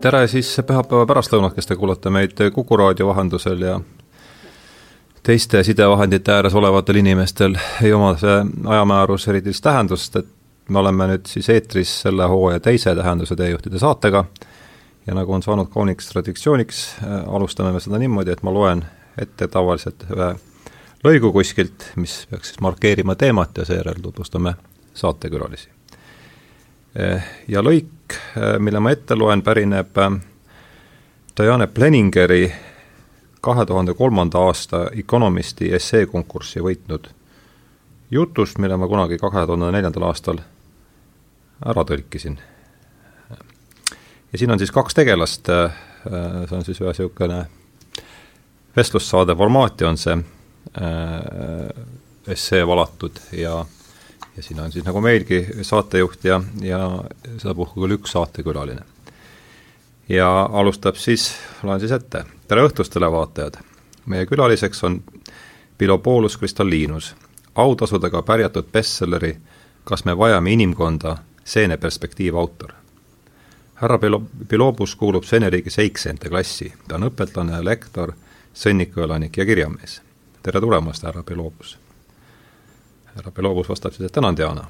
tere siis pühapäeva pärastlõunat, kes te kuulate meid Kuku raadio vahendusel ja teiste sidevahendite ääres olevatel inimestel ei oma see ajamäärus erilist tähendust, et me oleme nüüd siis eetris selle hooaja teise tähenduse teejuhtide saatega ja nagu on saanud kauniks traditsiooniks, äh, alustame me seda niimoodi, et ma loen ette tavaliselt ühe lõigu kuskilt, mis peaks siis markeerima teemat ja seejärel tutvustame saatekülalisi. Äh, ja lõik, äh, mille ma ette loen, pärineb Diane Pleningeri kahe tuhande kolmanda aasta Economisti esseekonkurssi võitnud jutust, mille ma kunagi kahe tuhande neljandal aastal ära tõlkisin. ja siin on siis kaks tegelast, see on siis ühe niisugune vestlussaade formaati on see essee valatud ja ja siin on siis nagu meilgi saatejuht ja, ja sedapuhku küll üks saatekülaline. ja alustab siis, loen siis ette tere õhtust, televaatajad! meie külaliseks on Pilobolus Kristallinus, autasudega pärjatud bestselleri Kas me vajame inimkonda, seene perspektiiv autor. härra Pilo-, Pilobus kuulub Seene-riigi seikseente klassi, ta on õpetlane, lektor, sõnnikuelanik ja kirjamees. tere tulemast, härra Pilobus! Härra Pilobus vastab siis, et tänan, Diana!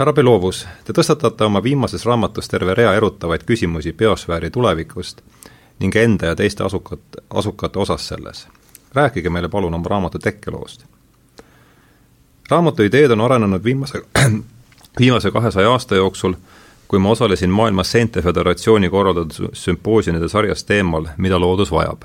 härra Belovus, te tõstatate oma viimases raamatus terve rea erutavaid küsimusi biosfääri tulevikust ning enda ja teiste asukat, asukate osas selles. rääkige meile palun oma raamatu tekkeloost. raamatu ideed on arenenud viimase, viimase kahesaja aasta jooksul, kui ma osalesin Maailma Seente Föderatsiooni korraldatud sümpoosiumide sarjas teemal Mida loodus vajab.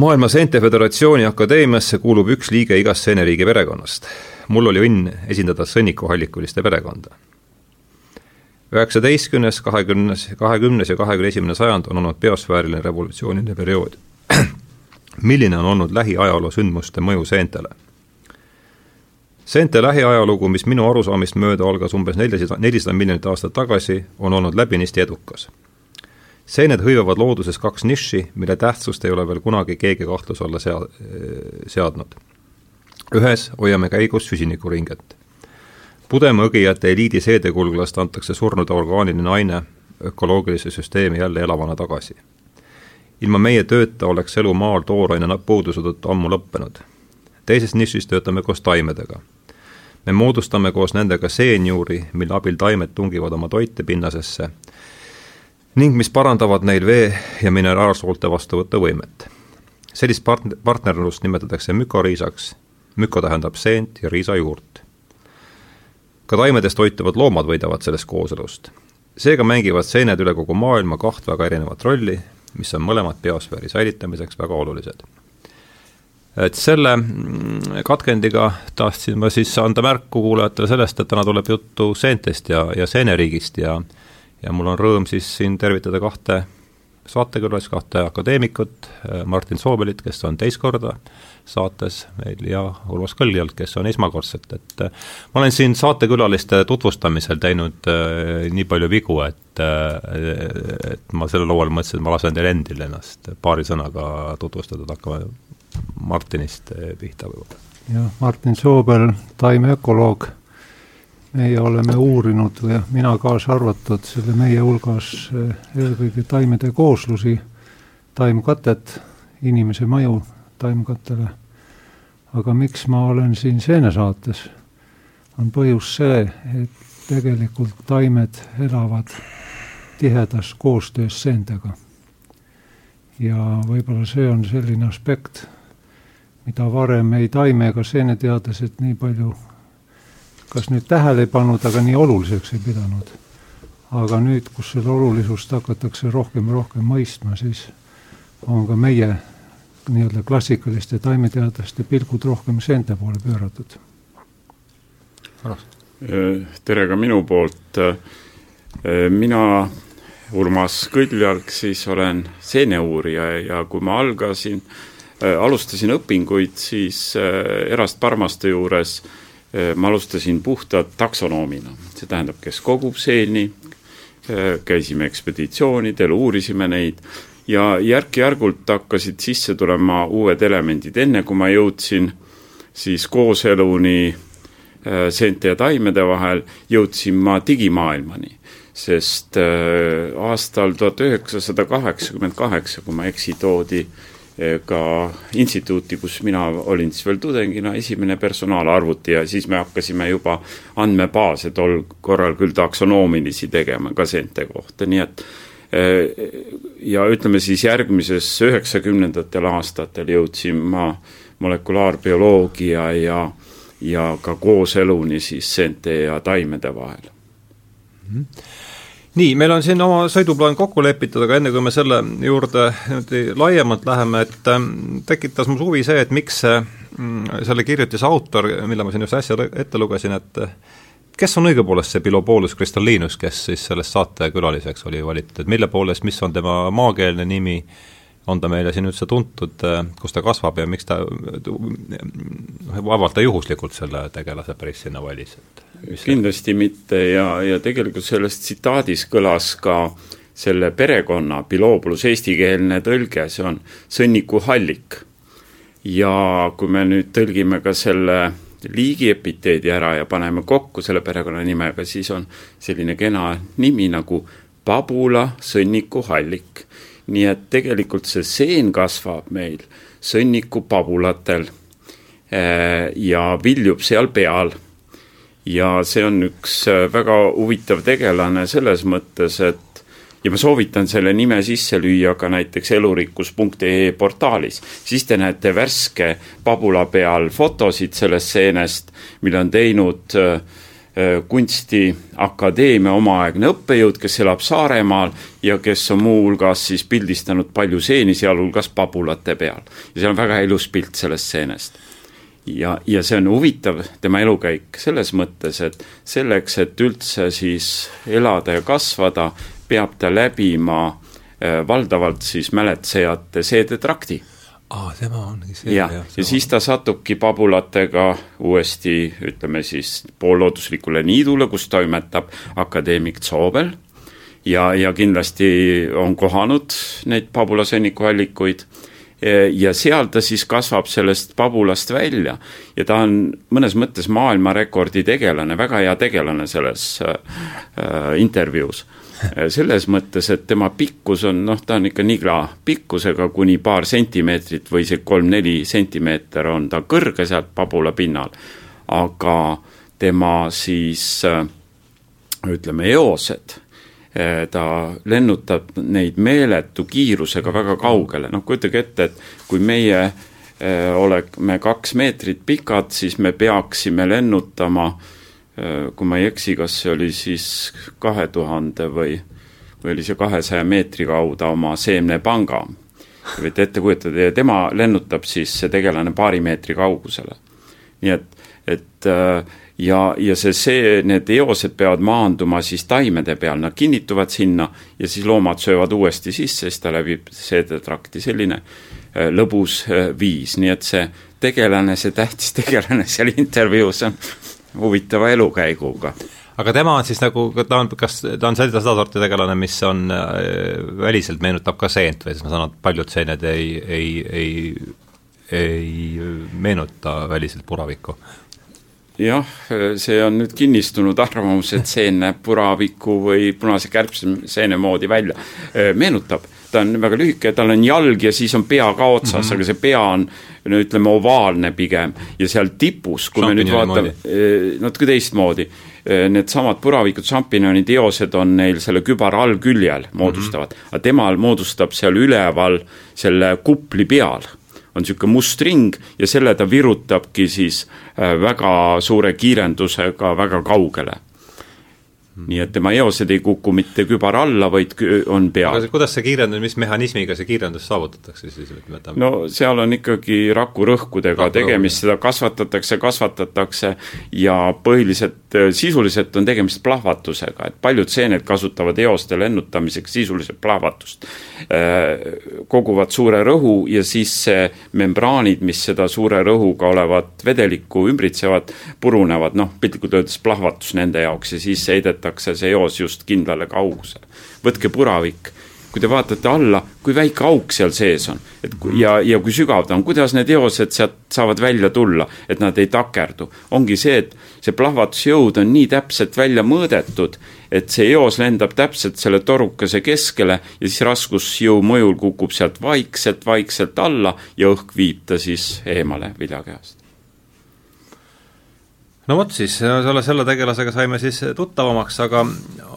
Maailma Seente Föderatsiooni akadeemiasse kuulub üks liige igast seeneriigi perekonnast. mul oli õnn esindada sõnnikuhallikuliste perekonda üheksateistkümnes, kahekümnes, kahekümnes ja kahekümne esimene sajand on olnud biosfääriline revolutsiooniline periood. milline on olnud lähiajaloo sündmuste mõju seentele? seente lähiajalugu, mis minu arusaamist mööda algas umbes nelisada, nelisada miljonit aastat tagasi, on olnud läbinisti edukas. Seened hõivavad looduses kaks nišši, mille tähtsust ei ole veel kunagi keegi kahtluse alla sea-, seadnud. ühes hoiame käigus süsinikuringet pudemõgijate eliidi seedekulglast antakse surnud orgaaniline aine ökoloogilise süsteemi jälle elavana tagasi. ilma meie tööta oleks elu maal tooraine puuduse tõttu ammu lõppenud. teises nišis töötame koos taimedega. me moodustame koos nendega seenjuuri, mille abil taimed tungivad oma toite pinnasesse ning mis parandavad neil vee- ja mineraalsoolte vastuvõtuvõimet. sellist part-, partnerlust nimetatakse mükoriisaks, müko tähendab seent ja riisa juurt ka taimedest toituvad loomad võidavad sellest kooselust. seega mängivad seened üle kogu maailma kaht väga erinevat rolli, mis on mõlemad biosfääri säilitamiseks väga olulised. et selle mm, katkendiga tahtsin ma siis anda märku kuulajatele sellest, et täna tuleb juttu seentest ja, ja seeneriigist ja ja mul on rõõm siis siin tervitada kahte saatekülalist, kahte akadeemikut, Martin Soobelit, kes on teist korda saates meil ja Urmas Kõlgjalt, kes on esmakordselt, et äh, ma olen siin saatekülaliste tutvustamisel teinud äh, nii palju vigu, et äh, et ma sellel hooajal mõtlesin, et ma lasen teil endil ennast paari sõnaga tutvustada, et hakkame Martinist äh, pihta võib-olla. jah, Martin Soobel, taimeökoloog, meie oleme uurinud või mina kaasa arvatud selle meie hulgas äh, eelkõige taimede kooslusi, taimkatet, inimese mõju taimkattele. aga miks ma olen siin seenesaates, on põhjus see, et tegelikult taimed elavad tihedas koostöös seentega. ja võib-olla see on selline aspekt, mida varem ei taime ega seeneteadlased nii palju kas nüüd tähele ei pannud, aga nii oluliseks ei pidanud. aga nüüd, kus selle olulisust hakatakse rohkem ja rohkem mõistma, siis on ka meie nii-öelda klassikaliste taimeteadlaste pilgud rohkem seente poole pööratud. tere ka minu poolt. mina, Urmas Kõljalg, siis olen seeneuurija ja kui ma algasin, alustasin õpinguid, siis Erast Parmaste juures ma alustasin puhtalt taksonoomina, see tähendab, kes kogub seeni, käisime ekspeditsioonidel, uurisime neid ja järk-järgult hakkasid sisse tulema uued elemendid, enne kui ma jõudsin siis kooseluni äh, seente ja taimede vahel, jõudsin ma digimaailmani. sest äh, aastal tuhat üheksasada kaheksakümmend kaheksa, kui ma ei eksi, toodi äh, ka instituuti, kus mina olin siis veel tudengina, esimene personaalarvuti ja siis me hakkasime juba andmebaase tol korral küll taksonoomilisi tegema ka seente kohta, nii et äh, ja ütleme siis järgmises üheksakümnendatel aastatel jõudsin ma molekulaarbioloogia ja, ja ka kooseluni siis seente ja taimede vahel mm. -hmm nii, meil on siin oma sõiduplaan kokku lepitud, aga enne kui me selle juurde niimoodi laiemalt läheme, et ähm, tekitas mul huvi see, et miks see, mm, selle kirjutise autor, mille ma siin just äsja ette lugesin, et kes on õigupoolest see Bilobolus Kristallinus, kes siis sellest saatekülaliseks oli valitud, mille poolest, mis on tema maakeelne nimi, on ta meile siin üldse tuntud, äh, kus ta kasvab ja miks ta, vaevalt ta juhuslikult selle tegelase päris sinna valis, et kindlasti mitte ja, ja tegelikult selles tsitaadis kõlas ka selle perekonna Biloobulus eestikeelne tõlge, see on sõnniku hallik. ja kui me nüüd tõlgime ka selle liigi epiteedi ära ja paneme kokku selle perekonnanimega, siis on selline kena nimi nagu pabula sõnniku hallik. nii et tegelikult see seen kasvab meil sõnniku pabulatel eh, ja viljub seal peal ja see on üks äh, väga huvitav tegelane selles mõttes, et ja ma soovitan selle nime sisse lüüa ka näiteks elurikkus.ee portaalis, siis te näete värske pabula peal fotosid sellest seenest, mille on teinud äh, äh, kunstiakadeemia omaaegne õppejõud, kes elab Saaremaal ja kes on muuhulgas siis pildistanud palju seeni, sealhulgas pabulate peal. ja seal on väga ilus pilt sellest seenest ja, ja see on huvitav, tema elukäik selles mõttes, et selleks, et üldse siis elada ja kasvada, peab ta läbima äh, valdavalt siis mäletsejate seedetrakti aa, tema ongi see. jah, ja, ja siis ta satubki pabulatega uuesti, ütleme siis poollooduslikule niidule, kus toimetab akadeemik Zoobel ja, ja kindlasti on kohanud neid pabulasõnnikuallikuid ja seal ta siis kasvab sellest pabulast välja ja ta on mõnes mõttes maailmarekordi tegelane, väga hea tegelane selles äh, äh intervjuus selles mõttes, et tema pikkus on noh, ta on ikka nigla pikkusega kuni paar sentimeetrit või see kolm-neli sentimeeter on ta kõrge sealt pabula pinnal. aga tema siis äh, ütleme, eosed ta lennutab neid meeletu kiirusega väga kaugele, noh kujutage ette, et kui meie eh, oleme kaks meetrit pikad, siis me peaksime lennutama, eh, kui ma ei eksi, kas see oli siis kahe tuhande või, või oli see kahesaja meetri kaudu oma seemnepanga. võite ette kujutada ja tema lennutab siis, see tegelane, paari meetri kaugusele. nii et, et ja, ja see, see, need eosed peavad maanduma siis taimede peal, nad kinnituvad sinna ja siis loomad söövad uuesti sisse, siis ta läbib seedetrakti, selline äh, lõbus äh, viis, nii et see tegelane, see tähtis tegelane seal intervjuus on huvitava elukäiguga aga tema on siis nagu, ta on, kas ta on seda sorti tegelane, mis on äh,, väliselt meenutab ka seent või siis ma saan aru, et paljud seened ei, ei, ei, ei meenuta väliselt puravikku? Jah, see on nüüd kinnistunud arvamus, et seen näeb puraviku või punase kärbseseene moodi välja. meenutab, ta on väga lühike, tal on jalg ja siis on pea ka otsas mm, -hmm. aga see pea on no ütleme, ovaalne pigem ja seal tipus, kui me nüüd vaatame, eh, natuke teistmoodi, eh, needsamad puravikud, šampinjonid, eosed on neil selle kübara allküljel moodustavad mm, -hmm. aga temal moodustab seal üleval selle kupli peal on niisugune must ring ja selle ta virutabki siis äh, väga suure kiirendusega väga kaugele nii et tema eosed ei kuku mitte kübara alla, vaid on peal. kuidas see kiirendus, mis mehhanismiga see kiirendus saavutatakse siis, ütleme, no seal on ikkagi rakurõhkudega raku tegemist, seda kasvatatakse, kasvatatakse ja põhiliselt, sisuliselt on tegemist plahvatusega, et paljud seened kasutavad eoste lennutamiseks sisuliselt plahvatust. Äh, koguvad suure rõhu ja siis see membraanid, mis seda suure rõhuga olevat vedelikku ümbritsevad, purunevad, noh, piltlikult öeldes plahvatus nende jaoks ja siis heidetakse tõstetakse see eos just kindlale kaugusele. võtke puravik, kui te vaatate alla, kui väike auk seal sees on. et kui, ja, ja kui sügav ta on, kuidas need eosed sealt saavad välja tulla, et nad ei takerdu. ongi see, et see plahvatusjõud on nii täpselt välja mõõdetud, et see eos lendab täpselt selle torukese keskele ja siis raskusjõu mõjul kukub sealt vaikselt-vaikselt alla ja õhk viib ta siis eemale viljakehast no vot siis, selle, selle tegelasega saime siis tuttavamaks, aga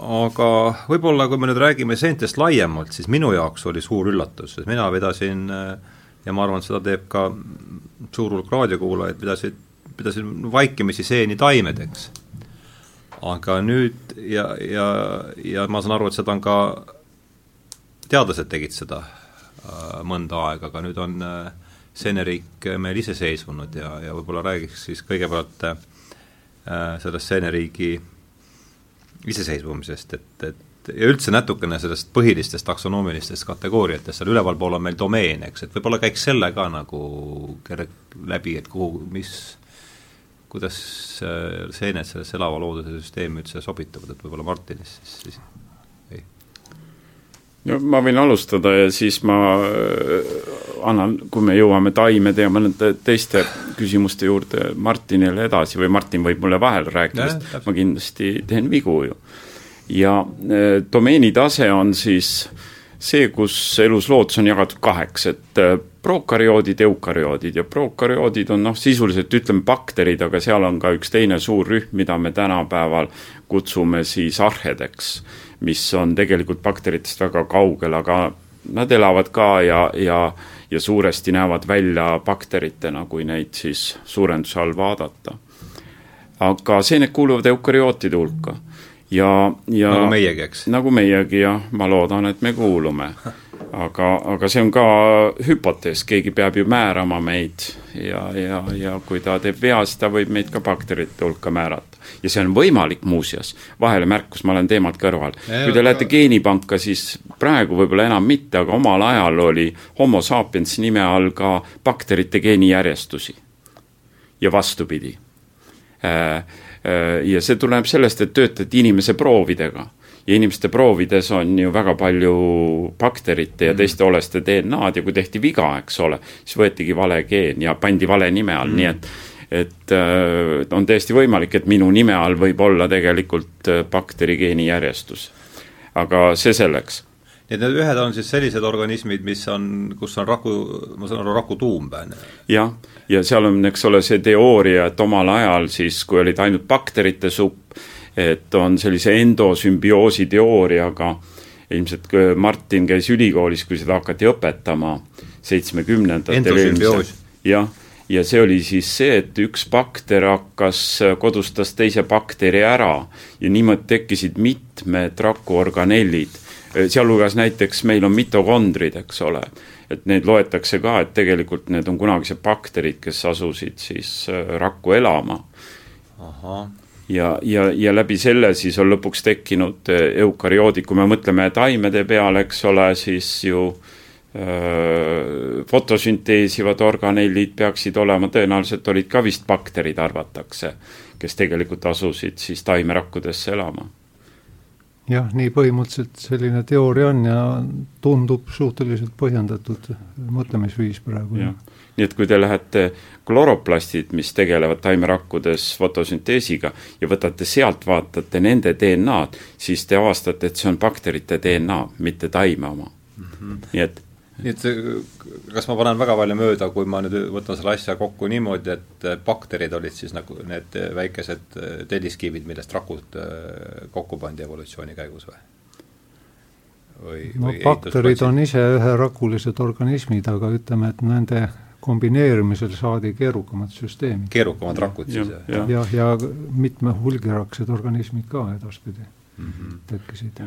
aga võib-olla kui me nüüd räägime seentest laiemalt, siis minu jaoks oli suur üllatus, sest mina vedasin ja ma arvan, et seda teeb ka suur hulk raadiokuulajaid, pidasid, pidasin vaikimisi seeni taimedeks. aga nüüd ja, ja, ja ma saan aru, et seda on ka, teadlased tegid seda äh, mõnda aega, aga nüüd on äh, seeneriik meil iseseisvunud ja, ja võib-olla räägiks siis kõigepealt äh, Äh, sellest seenioriigi iseseisvumisest, et, et ja üldse natukene sellest põhilistest taksonoomilistest kategooriatest, seal ülevalpool on meil domeen, eks, et võib-olla käiks selle ka nagu läbi, et kuhu, mis, kuidas seened sellesse elava looduse süsteemi üldse sobituvad, et võib-olla Martinis siis, siis no ma võin alustada ja siis ma äh, annan, kui me jõuame taimede ja mõnede teiste küsimuste juurde Martinile edasi või Martin võib mulle vahel rääkida, sest ma kindlasti teen vigu ju. ja äh, domeeni tase on siis see, kus elusloodus on jagatud kaheks, et äh, prokarjoodid, eukarjoodid ja prokarjoodid on noh, sisuliselt ütleme bakterid, aga seal on ka üks teine suur rühm, mida me tänapäeval kutsume siis arhedeks mis on tegelikult bakteritest väga kaugel, aga nad elavad ka ja, ja, ja suuresti näevad välja bakteritena, kui neid siis suurenduse all vaadata. aga seened kuuluvad eukaryootide hulka ja, ja nagu meiegi, eks? nagu meiegi jah, ma loodan, et me kuulume. aga, aga see on ka hüpotees, keegi peab ju määrama meid ja, ja, ja kui ta teeb vea, siis ta võib meid ka bakterite hulka määrata ja see on võimalik muuseas, vahele märkus, ma olen teemalt kõrval. kui te lähete geenipanka, siis praegu võib-olla enam mitte, aga omal ajal oli homo sapiens nime all ka bakterite geenijärjestusi. ja vastupidi. Äh, äh, ja see tuleneb sellest, et töötati inimese proovidega ja inimeste proovides on ju väga palju bakterite ja mm. teiste oleste DNA-d ja kui tehti viga, eks ole, siis võetigi vale geen ja pandi vale nime all mm., nii et et äh, on täiesti võimalik, et minu nime all võib olla tegelikult äh, bakterigeeni järjestus. aga see selleks nii et need ühed on siis sellised organismid, mis on, kus on raku, ma saan aru, rakutuumbe, on ju? jah, ja seal on, eks ole, see teooria, et omal ajal siis, kui olid ainult bakterite supp, et on sellise endosümbioosi teooriaga, ilmselt Martin käis ülikoolis, kui seda hakati õpetama, seitsmekümnendatel jah ja see oli siis see, et üks bakter hakkas, kodustas teise bakteri ära ja niimoodi tekkisid mitmed rakuorganellid, sealhulgas näiteks meil on mitokondrid, eks ole, et need loetakse ka, et tegelikult need on kunagised bakterid, kes asusid siis äh, rakku elama. Ja, ja, ja läbi selle siis on lõpuks tekkinud äh, eukarioodid, kui me mõtleme taimede peale, eks ole, siis ju äh, fotosünteesivad organellid peaksid olema, tõenäoliselt olid ka vist bakterid, arvatakse, kes tegelikult asusid siis taimerakkudesse elama. jah, nii põhimõtteliselt selline teooria on ja tundub suhteliselt põhjendatud mõtlemisviis praegu. nii et kui te lähete kloroplastid, mis tegelevad taimerakkudes fotosünteesiga ja võtate sealt, vaatate nende DNA-d, siis te avastate, et see on bakterite DNA, mitte taime oma mm. -hmm. nii et nii et kas ma panen väga palju mööda, kui ma nüüd võtan selle asja kokku niimoodi, et bakterid olid siis nagu need väikesed telliskivid, millest rakud äh, kokku pandi evolutsiooni käigus või? või, no või bakterid on ise üherakulised organismid, aga ütleme, et nende kombineerimisel saadi keerukamad süsteemid. keerukamad rakud siis, jah? jah, ja, ja mitme hulgiraksed organismid ka edaspidi mm -hmm. tekkisid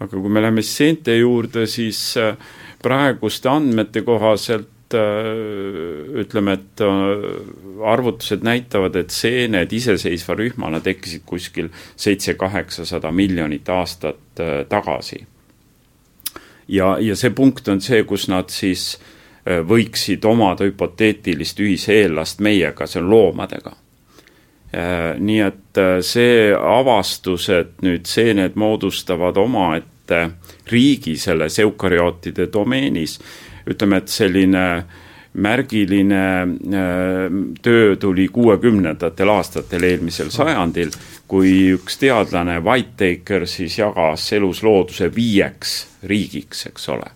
aga kui me läheme seente juurde, siis äh, praeguste andmete kohaselt äh, ütleme, et äh, arvutused näitavad, et seened iseseisva rühmana tekkisid kuskil seitse-kaheksasada miljonit aastat tagasi. ja, ja see punkt on see, kus nad siis võiksid omada hüpoteetilist ühiseellast meiega, see on loomadega Äh, nii et äh, see avastus, et nüüd seened moodustavad omaette riigi selles eukaryootide domeenis. ütleme, et selline märgiline töö tuli kuuekümnendatel aastatel eelmisel sajandil, kui üks teadlane, Whitetaker, siis jagas eluslooduse viieks riigiks, eks ole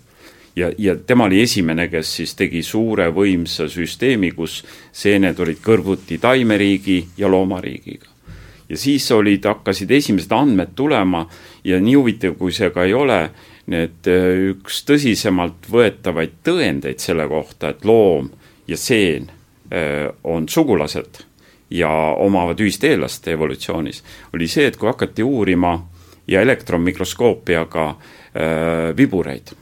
ja, ja tema oli esimene, kes siis tegi suure võimsa süsteemi, kus seened olid kõrvuti taimeriigi ja loomariigiga. ja siis olid, hakkasid esimesed andmed tulema ja nii huvitav, kui see ka ei ole, need äh, üks tõsisemalt võetavaid tõendeid selle kohta, et loom ja seen äh, on sugulased ja omavad ühist eellast evolutsioonis, oli see, et kui hakati uurima ja elektronmikroskoopiaga äh, vibureid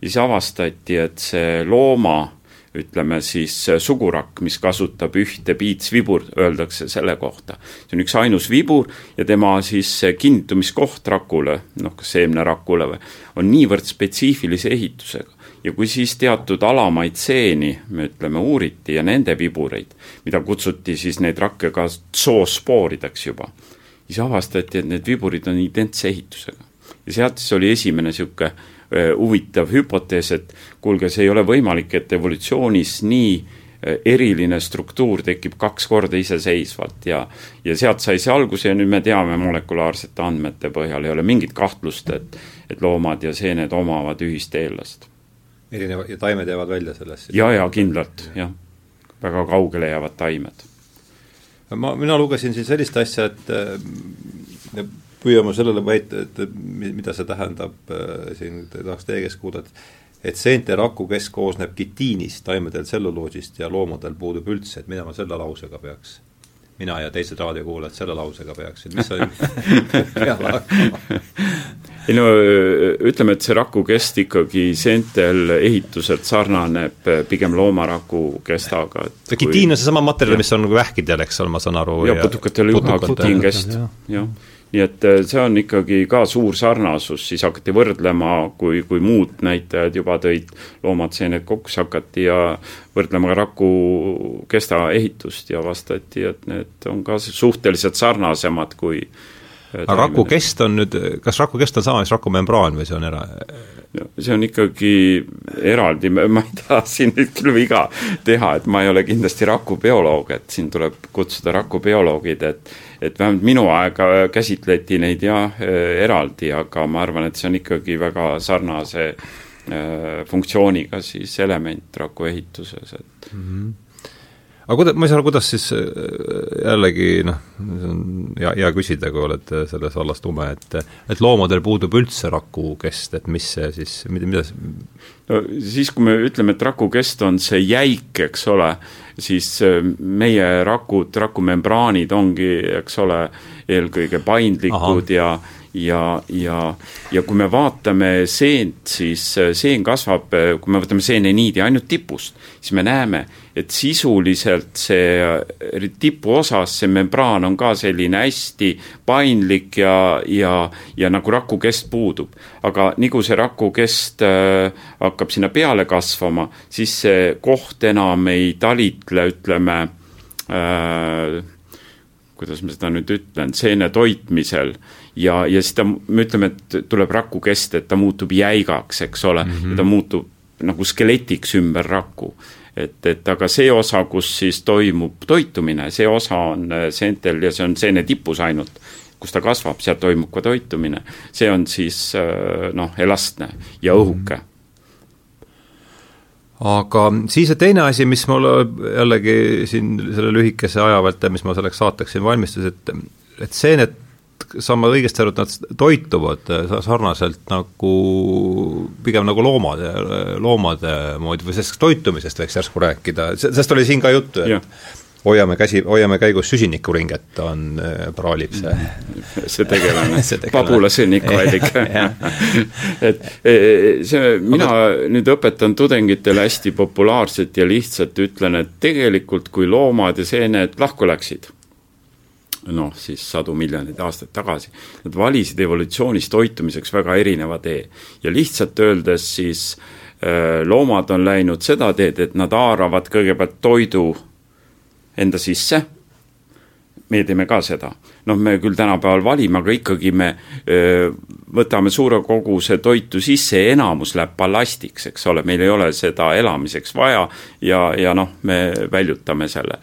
ja siis avastati, et see looma ütleme siis sugurakk, mis kasutab ühte piitsvibur, öeldakse selle kohta. see on üks ainus vibur ja tema siis kinnitumiskoht rakule, noh, kas seemnerakule või, on niivõrd spetsiifilise ehitusega. ja kui siis teatud alamaid seeni, me ütleme, uuriti ja nende vibureid, mida kutsuti siis neid rakke ka zoospoorideks juba, siis avastati, et need viburid on identse ehitusega. ja sealt siis oli esimene niisugune huvitav hüpotees, et kuulge, see ei ole võimalik, et evolutsioonis nii äh, eriline struktuur tekib kaks korda iseseisvalt ja ja sealt sai see alguse ja nüüd me teame molekulaarsete andmete põhjal, ei ole mingit kahtlust, et et loomad ja seened omavad ühist eellast. erineva, ja taimed jäävad välja sellest? ja, ja kindlalt, jah. väga kaugele jäävad taimed. ma, mina lugesin siin sellist asja, et äh, püüame sellele väita, et mida see tähendab äh, siin, tahaks teie käest kuulda, et et seente rakukest koosneb kitiinist, taimedel tselluloosist ja loomadel puudub üldse, et mida ma selle lausega peaks, mina ja teised raadiokuulajad selle lausega peaksid, mis sa peale hakkama? ei no ütleme, et see rakukest ikkagi seentel ehituselt sarnaneb pigem loomaraku kestaga. kitiin on seesama materjal, mis on nagu vähkidel, eks ole, ma saan aru. ja putukatel juha kitiinkest, jah nii et äh, see on ikkagi ka suur sarnasus, siis hakati võrdlema, kui, kui muud näitajad juba tõid loomad, seened kokku, siis hakati ja võrdlema ka raku kesta ehitust ja vastati, et need on ka suhteliselt sarnasemad kui äh, aga raku kest on nüüd, kas raku kest on sama, mis rakumembraan või see on era-? see on ikkagi eraldi, ma ei taha siin nüüd küll viga teha, et ma ei ole kindlasti rakubioloog, et siin tuleb kutsuda rakubioloogid, et et vähemalt minu aega käsitleti neid jah, eraldi, aga ma arvan, et see on ikkagi väga sarnase äh, funktsiooniga siis element raku ehituses, et mm. -hmm aga kuida-, ma ei saa aru, kuidas siis äh, jällegi noh, see on hea, hea küsida, kui olete selles vallas tume, et et loomadel puudub üldse rakukest, et mis see siis, mida, mida no siis, kui me ütleme, et rakukest on see jäik, eks ole, siis äh, meie rakud, rakumembraanid ongi, eks ole, eelkõige paindlikud Aha. ja ja, ja, ja kui me vaatame seent, siis äh, seen kasvab, kui me võtame seeneniidi ainult tipust, siis me näeme, et sisuliselt see tipuosas, see membraan on ka selline hästi paindlik ja, ja, ja nagu rakukest puudub. aga nii kui see rakukest äh, hakkab sinna peale kasvama, siis see koht enam ei talitle, ütleme äh, kuidas ma seda nüüd ütlen, seene toitmisel ja, ja siis ta, me ütleme, et tuleb rakukest, et ta muutub jäigaks, eks ole mm, -hmm. ja ta muutub nagu skeletiks ümber raku et, et aga see osa, kus siis toimub toitumine, see osa on äh, seentel ja see on seene tipus ainult, kus ta kasvab, seal toimub ka toitumine. see on siis äh, noh, elastne ja õhuke aga siis see teine asi, mis mul jällegi siin selle lühikese aja vältel, mis ma selleks saateks siin valmistus, et et seened saan ma õigesti aru, et nad toituvad äh, sarnaselt nagu, pigem nagu loomade, loomade moodi või sellest toitumisest võiks järsku rääkida, sest oli siin ka juttu, et ja. hoiame käsi, hoiame käigus süsinikuringet, on, äh, praalib see. See tegelane. Pagulasõnnikuallik et e, e, see, mina Aga... nüüd õpetan tudengitele hästi populaarselt ja lihtsalt ütlen, et tegelikult kui loomad ja seened lahku läksid noh, siis sadu miljoneid aastaid tagasi, nad valisid evolutsioonis toitumiseks väga erineva tee. ja lihtsalt öeldes siis äh, loomad on läinud seda teed, et nad haaravad kõigepealt toidu enda sisse, meie teeme ka seda. noh, me küll tänapäeval valime, aga ikkagi me öö, võtame suure koguse toitu sisse ja enamus läheb ballastiks, eks ole, meil ei ole seda elamiseks vaja ja, ja noh, me väljutame selle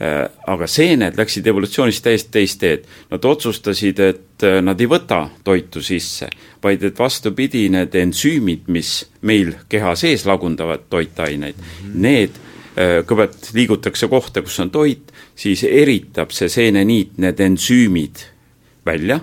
aga seened läksid evolutsioonis täiesti teist teed. Nad otsustasid, et nad ei võta toitu sisse, vaid et vastupidi, need ensüümid, mis meil keha sees lagundavad toitaineid mm, -hmm. need kõigepealt liigutakse kohta, kus on toit, siis eritab see seeneniit need ensüümid välja,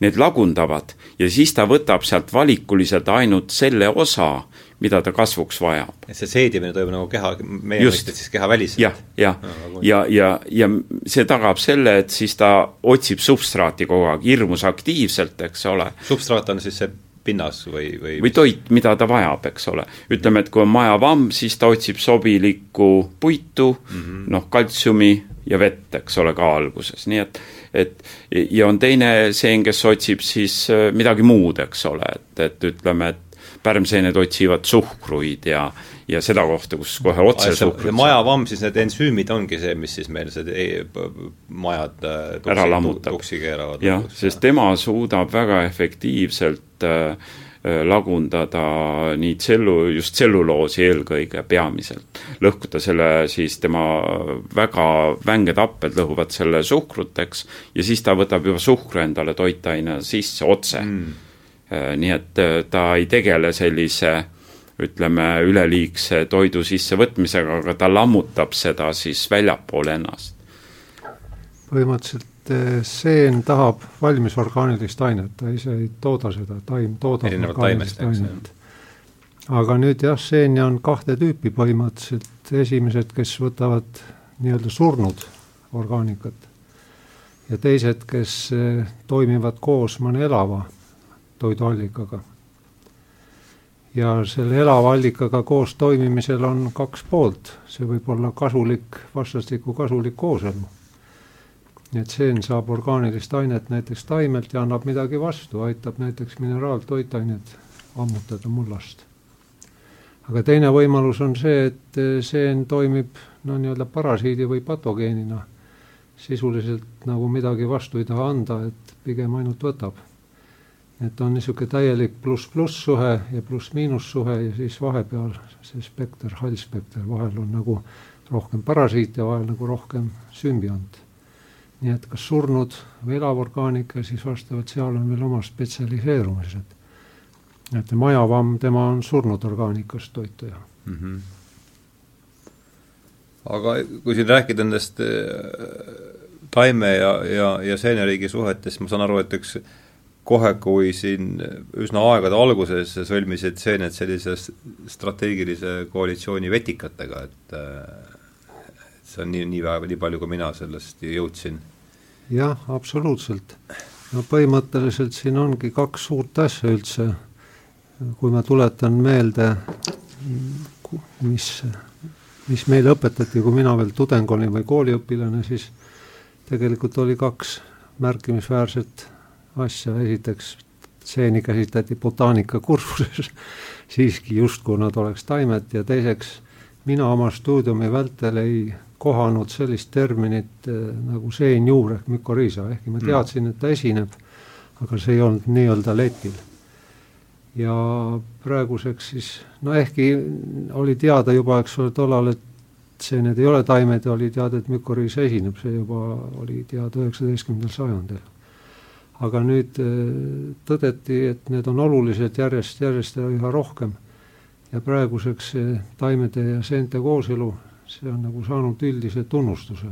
need lagundavad ja siis ta võtab sealt valikuliselt ainult selle osa, mida ta kasvuks vajab. et see seedimine toimub nagu keha, meie mõistes siis kehaväliselt? jah, jah, ja, ja, ja, ja see tagab selle, et siis ta otsib substraati kogu aeg hirmus aktiivselt, eks ole. substraat on siis see pinnas või, või või toit, mida ta vajab, eks ole. ütleme, et kui on majavamm, siis ta otsib sobilikku puitu mm -hmm., noh, kaltsiumi ja vett, eks ole, ka alguses, nii et et ja on teine seen, kes otsib siis äh, midagi muud, eks ole, et, et ütleme, et pärmseened otsivad suhkruid ja ja seda kohta, kus kohe otse suhkrut majavamm, siis need ensüümid ongi see, mis siis meil see e majad äh, tuksi, ära lammutab. tuksi keeravad. jah, sest tema suudab väga efektiivselt äh, äh, lagundada nii tsellu, just tselluloosi eelkõige peamiselt. lõhkuda selle siis tema väga vänged happed lõhuvad selle suhkruteks ja siis ta võtab juba suhkru endale toitaine sisse otse mm Äh, nii et äh, ta ei tegele sellise ütleme, üleliigse toidu sissevõtmisega, aga ta lammutab seda siis väljapoole ennast. põhimõtteliselt äh, seen tahab valmis orgaanilist ainet, ta ise ei tooda seda, taim toodab orgaanilist ainet. aga nüüd jah, seeni on kahte tüüpi põhimõtteliselt, esimesed, kes võtavad nii-öelda surnud orgaanikat ja teised, kes toimivad koos mõne elava toiduallikaga. ja selle elava allikaga koos toimimisel on kaks poolt, see võib olla kasulik, vastastikku kasulik kooselu. nii et seen saab orgaanilist ainet näiteks taimelt ja annab midagi vastu, aitab näiteks mineraaltoitained ammutada mullast. aga teine võimalus on see, et seen toimib no nii-öelda parasiidi või patogeenina, sisuliselt nagu midagi vastu ei taha anda, et pigem ainult võtab et on niisugune täielik pluss-pluss suhe ja pluss-miinus suhe ja siis vahepeal see spekter, hall spekter, vahel on nagu rohkem parasiit ja vahel nagu rohkem sümbiont. nii et kas surnud või elav orgaanika, siis vastavalt seal on veel oma spetsialiseerumised. et majavamm, tema on surnud orgaanikast toituja mm. -hmm. aga kui siin rääkida nendest äh, taime ja, ja, ja seeneriigi suhetest, ma saan aru, et üks kohe, kui siin üsna aegade alguses sõlmisid seened sellise strateegilise koalitsiooni vetikatega, et see on nii, nii vähe, nii palju, kui mina sellest jõudsin. jah, absoluutselt. no põhimõtteliselt siin ongi kaks suurt asja üldse, kui ma tuletan meelde, mis, mis meile õpetati, kui mina veel tudeng olin või kooliõpilane, siis tegelikult oli kaks märkimisväärset asja, esiteks seeni käsitleti botaanikakursuses siiski justkui nad oleks taimed. Ja teiseks mina oma stuudiumi vältel ei kohanud sellist terminit äh, nagu seenjuur ehk mükoriisa, ehkki ma mm. teadsin, et ta esineb, aga see ei olnud nii-öelda letil. ja praeguseks siis, no ehkki oli teada juba, eks ole, tollal, et seened ei ole taimed oli teada, et mükoriis esineb, see juba oli teada üheksateistkümnendal sajandil aga nüüd äh, tõdeti, et need on olulised järjest, järjest ja üha rohkem. ja praeguseks see taimede ja seente kooselu, see on nagu saanud üldise tunnustuse.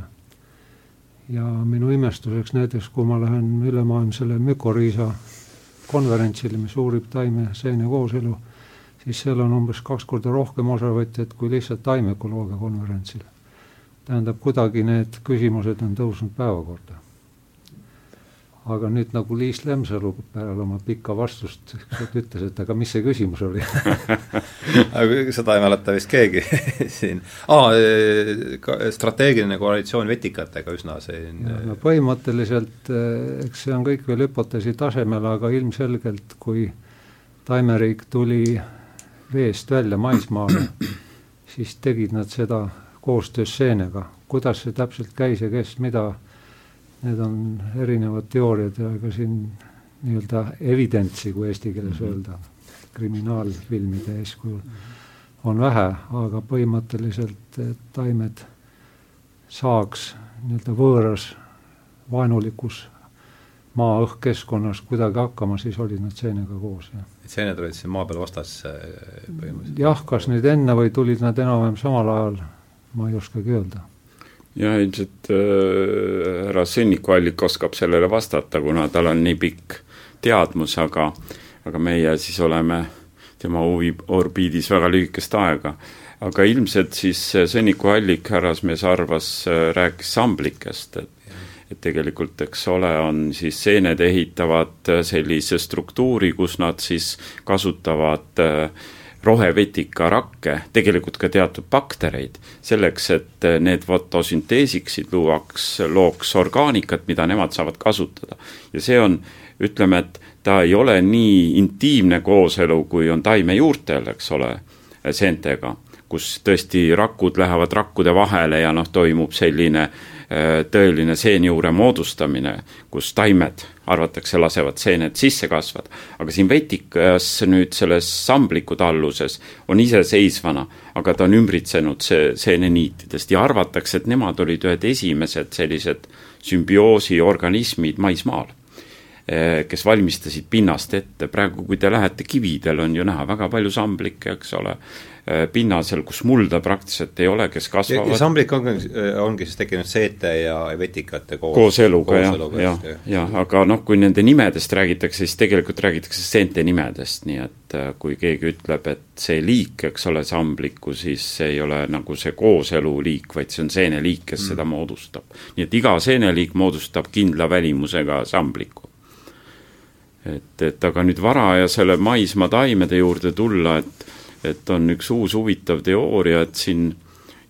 ja minu imestuseks näiteks, kui ma lähen ülemaailmsele mükoriisa konverentsile, mis uurib taime seene kooselu, siis seal on umbes kaks korda rohkem osavõtjaid kui lihtsalt taimeökoloogia konverentsil. tähendab, kuidagi need küsimused on tõusnud päevakorda aga nüüd nagu Liis Lemsalu peale oma pikka vastust ütles, et aga mis see küsimus oli aga seda ei mäleta vist keegi siin ah,. strateegiline koalitsioon vetikatega üsna siin no põhimõtteliselt eh, eks see on kõik veel hüpoteesi tasemel, aga ilmselgelt kui taimeriik tuli veest välja maismaale, siis tegid nad seda koostöös seenega. kuidas see täpselt käis ja kes mida need on erinevad teooriad ja ega siin nii-öelda evidentsi, kui eesti keeles -hmm. öelda, kriminaalfilmide eeskujul on vähe, aga põhimõtteliselt taimed saaks nii-öelda võõras vaenulikus maa-õhkkeskkonnas kuidagi hakkama, siis olid nad seenega koos, jah. et seened olid siin maa peal vastas põhimõtteliselt? jah, kas nüüd enne või tulid nad enam-vähem samal ajal, ma ei oskagi öelda jah, ilmselt äh, härra äh, Sõnnikuallik oskab sellele vastata, kuna tal on nii pikk teadmus, aga aga meie siis oleme tema huvi orbiidis väga lühikest aega. aga ilmselt siis Sõnnikuallik, härrasmees, arvas, äh, rääkis samblikest, et et tegelikult, eks ole, on siis seened ehitavad äh, sellise struktuuri, kus nad siis kasutavad äh, rohevetikarakke, tegelikult ka teatud baktereid, selleks, et need fotosünteesiksid, luuaks, looks orgaanikat, mida nemad saavad kasutada. ja see on, ütleme, et ta ei ole nii intiimne kooselu, kui on taimejuurtel, eks ole, seentega, kus tõesti rakud lähevad rakkude vahele ja noh, toimub selline äh, tõeline seenjuure moodustamine, kus taimed arvatakse, lasevad seened sisse kasvada. aga siin vetikas nüüd selles sambliku talluses on iseseisvana, aga ta on ümbritsenud see seeneniitidest ja arvatakse, et nemad olid ühed esimesed sellised sümbioosi organismid maismaal kes valmistasid pinnast ette, praegu kui te lähete kividel, on ju näha väga palju samblikke, eks ole, Äh, pinnasel, kus mulda praktiliselt ei ole, kes kasvavad. ja samblik ongi, äh, ongi siis tekkinud seete ja vetikate koos. koos eluga jah, jah, jah, aga noh, kui nende nimedest räägitakse, siis tegelikult räägitakse seente nimedest, nii et kui keegi ütleb, et see liik, eks ole, sambliku, siis see ei ole nagu see kooseluliik, vaid see on seeneliik, kes mm. seda moodustab. nii et iga seeneliik moodustab kindla välimusega sambliku et, et aga nüüd varajasele maismaa taimede juurde tulla, et et on üks uus huvitav teooria, et siin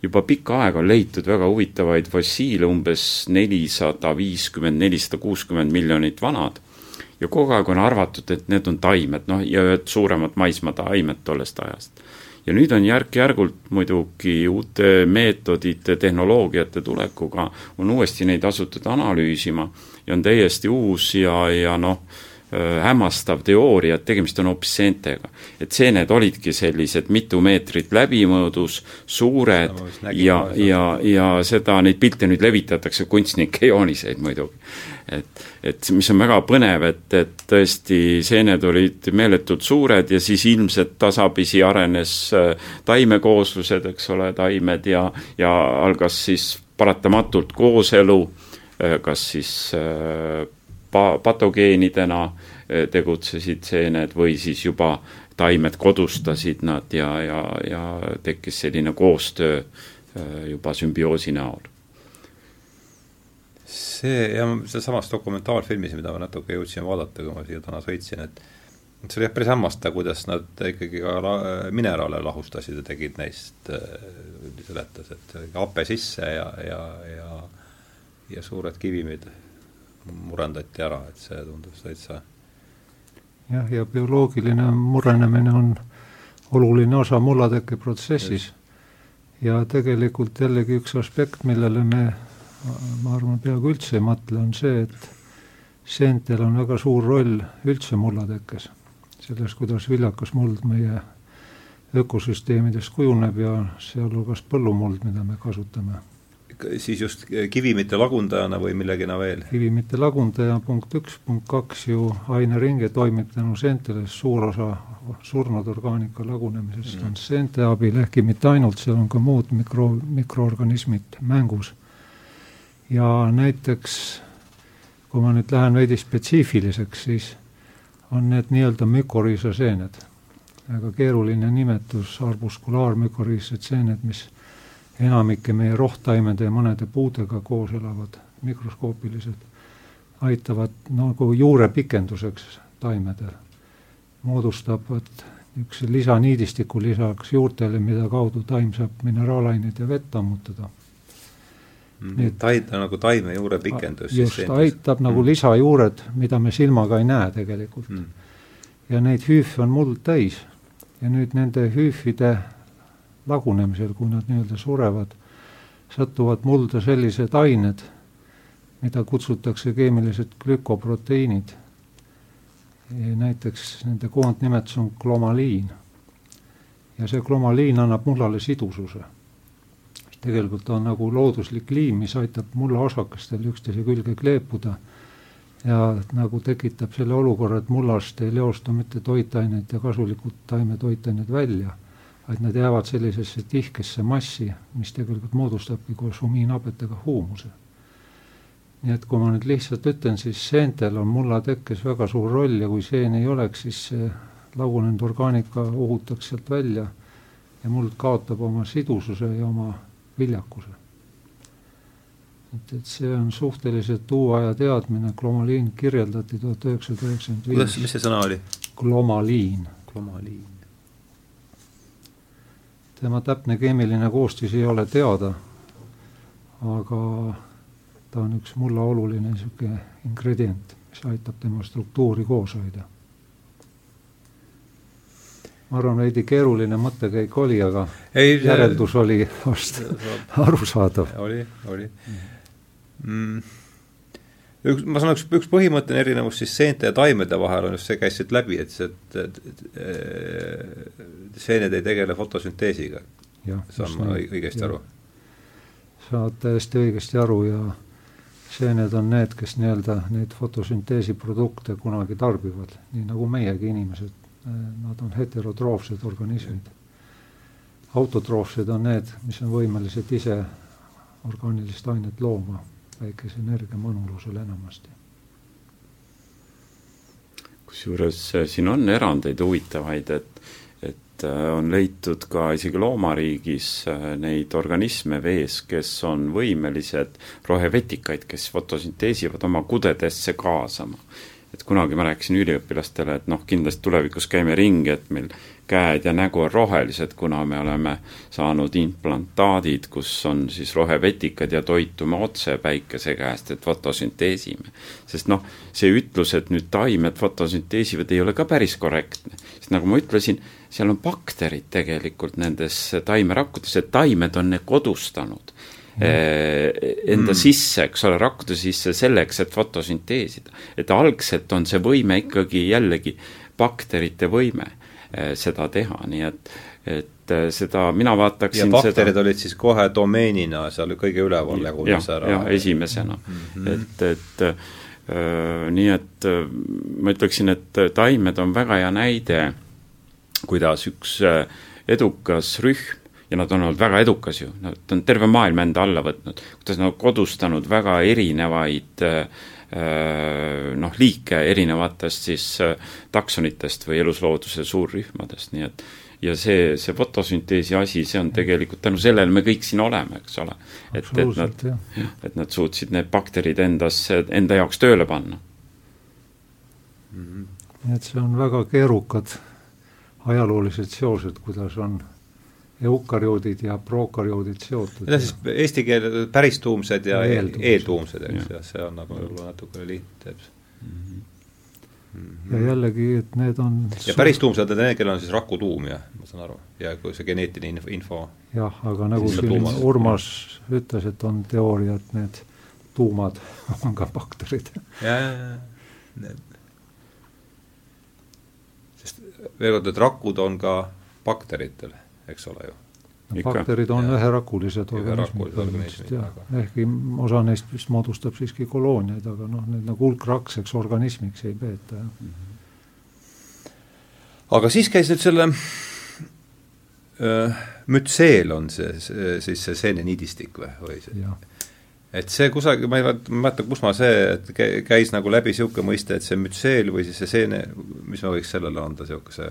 juba pikka aega on leitud väga huvitavaid fossiile, umbes nelisada viiskümmend, nelisada kuuskümmend miljonit vanad. ja kogu aeg on arvatud, et need on taimed, noh, ja ühed suuremad maismaataimed tollest ajast. ja nüüd on järk-järgult muidugi uute meetodite, tehnoloogiate tulekuga on uuesti neid asutud analüüsima ja on täiesti uus ja, ja noh, hämmastav teooria, et tegemist on hoopis seentega. et seened olidki sellised mitu meetrit läbimõõdus, suured no, ja, ja, ja seda, neid pilte nüüd levitatakse, kunstnike jooniseid muidugi. et, et mis on väga põnev, et, et tõesti seened olid meeletult suured ja siis ilmselt tasapisi arenes äh, taimekooslused, eks ole, taimed ja, ja algas siis paratamatult kooselu, äh, kas siis pa-, patogeenidena eh, tegutsesid seened või siis juba taimed kodustasid nad ja, ja, ja tekkis selline koostöö eh, juba sümbioosi näol. see ja sealsamas dokumentaalfilmis, mida ma natuke jõudsin vaadata, kui ma siia täna sõitsin, et see oli jah päris hämmastav, kuidas nad ikkagi ka la-, mineraale lahustasid ja tegid neist, eh, seletas, et hape sisse ja, ja, ja ja suured kivimid murendati ära, et see tundus täitsa jah, ja bioloogiline murenemine on oluline osa mullateke protsessis. ja tegelikult jällegi üks aspekt, millele me, ma arvan, peaaegu üldse ei mõtle, on see, et seentel on väga suur roll üldse mullatekkes. selles, kuidas viljakas muld meie ökosüsteemides kujuneb ja sealhulgas põllumuld, mida me kasutame siis just kivimite lagundajana või millegina veel? kivimite lagundaja punkt üks, punkt kaks ju aineringe toimib tänu seentele, suur osa surnud orgaanika lagunemisest mm. on seente abil, ehkki mitte ainult, seal on ka muud mikro, mikroorganismid mängus. ja näiteks kui ma nüüd lähen veidi spetsiifiliseks, siis on need nii-öelda mükoriisaseened. väga keeruline nimetus, arbuskulaarmükoriissed seened, mis enamike meie rohttaimede ja mõnede puudega koos elavad mikroskoopiliselt, aitavad nagu juurepikenduseks taimedel, moodustavad niisuguse lisaniidistiku lisaks juurtele, mida kaudu taim saab mineraalaineid ja vett ammutada mm,. nii et taid on nagu taime juurepikendus. just, aitab nagu mm. lisajuured, mida me silmaga ei näe tegelikult mm.. ja neid hüüfe on muld täis ja nüüd nende hüüfide lagunemisel, kui nad nii-öelda surevad, satuvad mulda sellised ained, mida kutsutakse keemilised glükoproteiinid. näiteks nende koondnimetus on glomaliin. ja see glomaliin annab mullale sidususe. tegelikult on nagu looduslik liim, mis aitab mullaosakestel üksteise külge kleepuda ja nagu tekitab selle olukorra, et mullast ei leostu mitte toitained ja kasulikud taimetoitained välja, vaid nad jäävad sellisesse tihkesse massi, mis tegelikult moodustabki koos humiinhabetega huumuse. nii et kui ma nüüd lihtsalt ütlen, siis seentel on mulla tekkes väga suur roll ja kui seen ei oleks, siis lagunenud orgaanika uhutaks sealt välja ja muld kaotab oma sidususe ja oma viljakuse et, et see on suhteliselt uue aja teadmine, glomaliin kirjeldati tuhat üheksasada üheksakümmend viis. kuidas, mis see sõna oli? glomaliin. glomaliin. Tema täpne keemiline koostis ei ole teada, aga ta on üks mulla oluline niisugune ingredient, mis aitab tema struktuuri koos hoida. ma arvan, veidi keeruline mõttekäik oli, aga ei, järeldus oli vast arusaadav. oli, oli mm,. Üks, ma saan, üks, üks põhimõtteline erinevus siis seente ja taimede vahel on just see, käis siit läbi, et see, et, et, et seened ei tegele fotosünteesiga. saan ma õigesti aru? saad täiesti õigesti aru ja seened on need, kes nii-öelda neid fotosünteesi produkte kunagi tarbivad, nii nagu meiegi inimesed. Nad on heterotroofsed organismid. autotroofsed on need, mis on võimelised ise orgaanilist ainet looma päikeseenergia mõnulusel enamasti. kusjuures äh, siin on erandeid huvitavaid, et, et äh, on leitud ka isegi loomariigis äh, neid organisme vees, kes on võimelised rohevetikaid, kes fotosünteesivad oma kudedesse kaasama et kunagi ma rääkisin üliõpilastele, et noh, kindlasti tulevikus käime ringi, et meil käed ja nägu on rohelised, kuna me oleme saanud implantaadid, kus on siis rohevetikad ja toitume otse päikese käest, et fotosünteesime. sest noh, see ütlus, et nüüd taimed fotosünteesivad, ei ole ka päris korrektne. sest nagu ma ütlesin, seal on bakterid tegelikult nendes taimerakkudes, et taimed on need kodustanud Eh, enda mm. sisse, eks ole, rakkude sisse selleks, et fotosünteesida. et algselt on see võime ikkagi jällegi bakterite võime seda teha, nii et, et eh, seda mina vaataksin ja bakterid seda... olid siis kohe domeenina seal kõige üleval jagunes ära? jah, esimesena mm, -hmm. et, et äh, nii et ma ütleksin, et taimed on väga hea näide, kuidas üks edukas rühm ja nad on olnud väga edukas ju, nad on terve maailma enda alla võtnud, kuidas nad on kodustanud väga erinevaid äh, noh, liike erinevatest siis äh, taksonitest või eluslooduse suurrühmadest, nii et ja see, see fotosünteesi asi, see on tegelikult tänu sellele me kõik siin oleme, eks ole. et, et nad, et nad suutsid need bakterid endas, enda jaoks tööle panna mm. -hmm. nii et see on väga keerukad ajaloolised seosed, kuidas on eukaryoodid ja prokaryoodid seotud. Need on siis eesti keele päris tuumsed ja eeltuumsed, eks, ja see annab võib-olla natukene liht, teeb mm. -hmm. ja jällegi, et need on ja päris tuumsed on need, kellel on siis rakutuum, jah, ma saan aru, ja kui see geneetiline info jah, aga nagu siin tuumas, Urmas ütles, et on teooria, et need tuumad on ka bakterid. ja, ja, ja, need sest veel kord, et rakud on ka bakteritel eks ole ju. bakterid on üherakulised organismid ehkki osa neist vist moodustab siiski kolooniaid, aga noh, need nagu hulkrakseks organismiks ei peeta, jah mm. -hmm. aga siis käis nüüd selle äh, mütseel on see, see, siis see seeneniidistik või, või see? et see kusagil, ma ei mäleta, kus ma see, et käis nagu läbi niisugune mõiste, et see mütseel või siis see seene, mis ma võiks sellele anda, niisuguse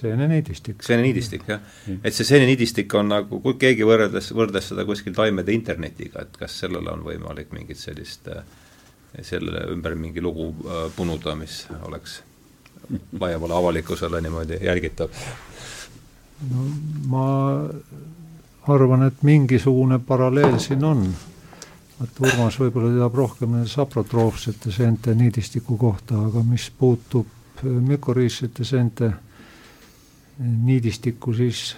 seeneniidistik. seeneniidistik, jah et see seeneniidistik on nagu, kui keegi võrreldes, võrdles seda kuskil taimede internetiga, et kas sellele on võimalik mingit sellist, selle ümber mingi lugu äh, punuda, mis oleks laiemale avalikkusele niimoodi jälgitav? no ma arvan, et mingisugune paralleel siin on. et Urmas võib-olla teab rohkem nende saprotroofsete seente niidistiku kohta, aga mis puutub mükoriissete seente niidistikku, siis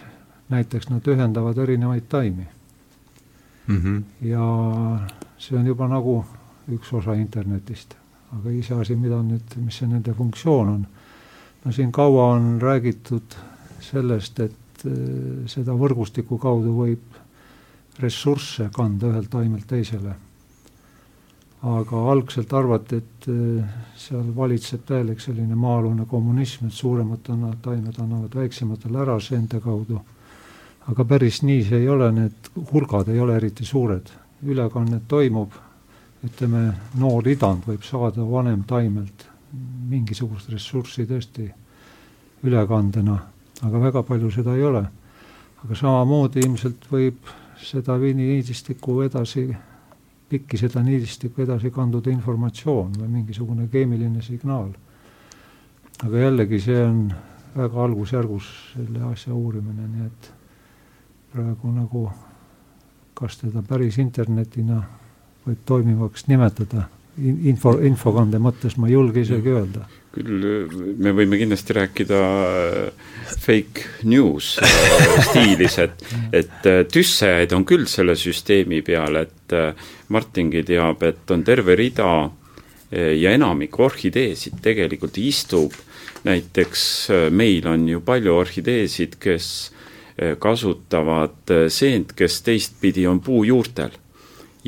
näiteks nad ühendavad erinevaid taimi mm. -hmm. ja see on juba nagu üks osa internetist. aga iseasi, mida nüüd, mis see nende funktsioon on. no siin kaua on räägitud sellest, et äh, seda võrgustiku kaudu võib ressursse kanda ühelt taimelt teisele. Aga algselt arvati, et äh, seal valitseb täielik selline maa-alune kommunism, et suuremad taimed annavad väiksematele ära seente kaudu. aga päris nii see ei ole, need hulgad ei ole eriti suured, ülekanne toimub, ütleme, noor idand võib saada vanem taimelt mingisugust ressurssi tõesti ülekandena aga väga palju seda ei ole. aga samamoodi ilmselt võib seda niidistikku edasi, pikki seda niidistikku edasi kanduda informatsioon või mingisugune keemiline signaal. aga jällegi, see on väga algusjärgus selle asja uurimine, nii et praegu nagu kas teda päris internetina võib toimivaks nimetada info, infokande mõttes ma ei julge isegi öelda. Küll me võime kindlasti rääkida äh, fake news äh, stiilis, et, et äh, tüssejaid on küll selle süsteemi peal, et Martingi teab, et on terve rida ja enamik orhideesid tegelikult istub, näiteks meil on ju palju orhideesid, kes kasutavad seent, kes teistpidi on puujuurtel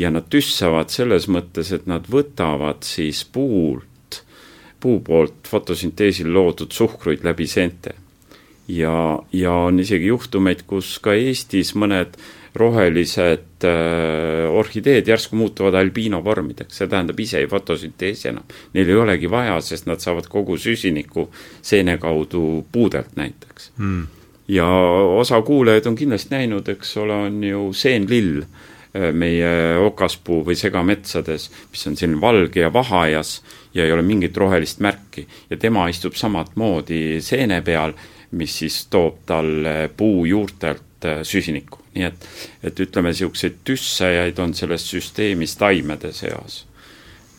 ja nad tüssavad selles mõttes, et nad võtavad siis puult, puu poolt fotosünteesil loodud suhkruid läbi seente. ja, ja on isegi juhtumeid, kus ka Eestis mõned rohelised äh, orhideed järsku muutuvad albiino vormideks, see tähendab ise ei fotosünteesi enam. Neil ei olegi vaja, sest nad saavad kogu süsiniku seene kaudu puudelt näiteks mm. ja osa kuulajaid on kindlasti näinud, eks ole, on ju seenlill Äh, meie okaspuu või segametsades, mis on selline valge ja vahajas ja ei ole mingit rohelist märki ja tema istub samamoodi seene peal, mis siis toob talle puu juurtelt äh, süsinikku. nii et, et ütleme, niisuguseid tüssejaid on selles süsteemis taimede seas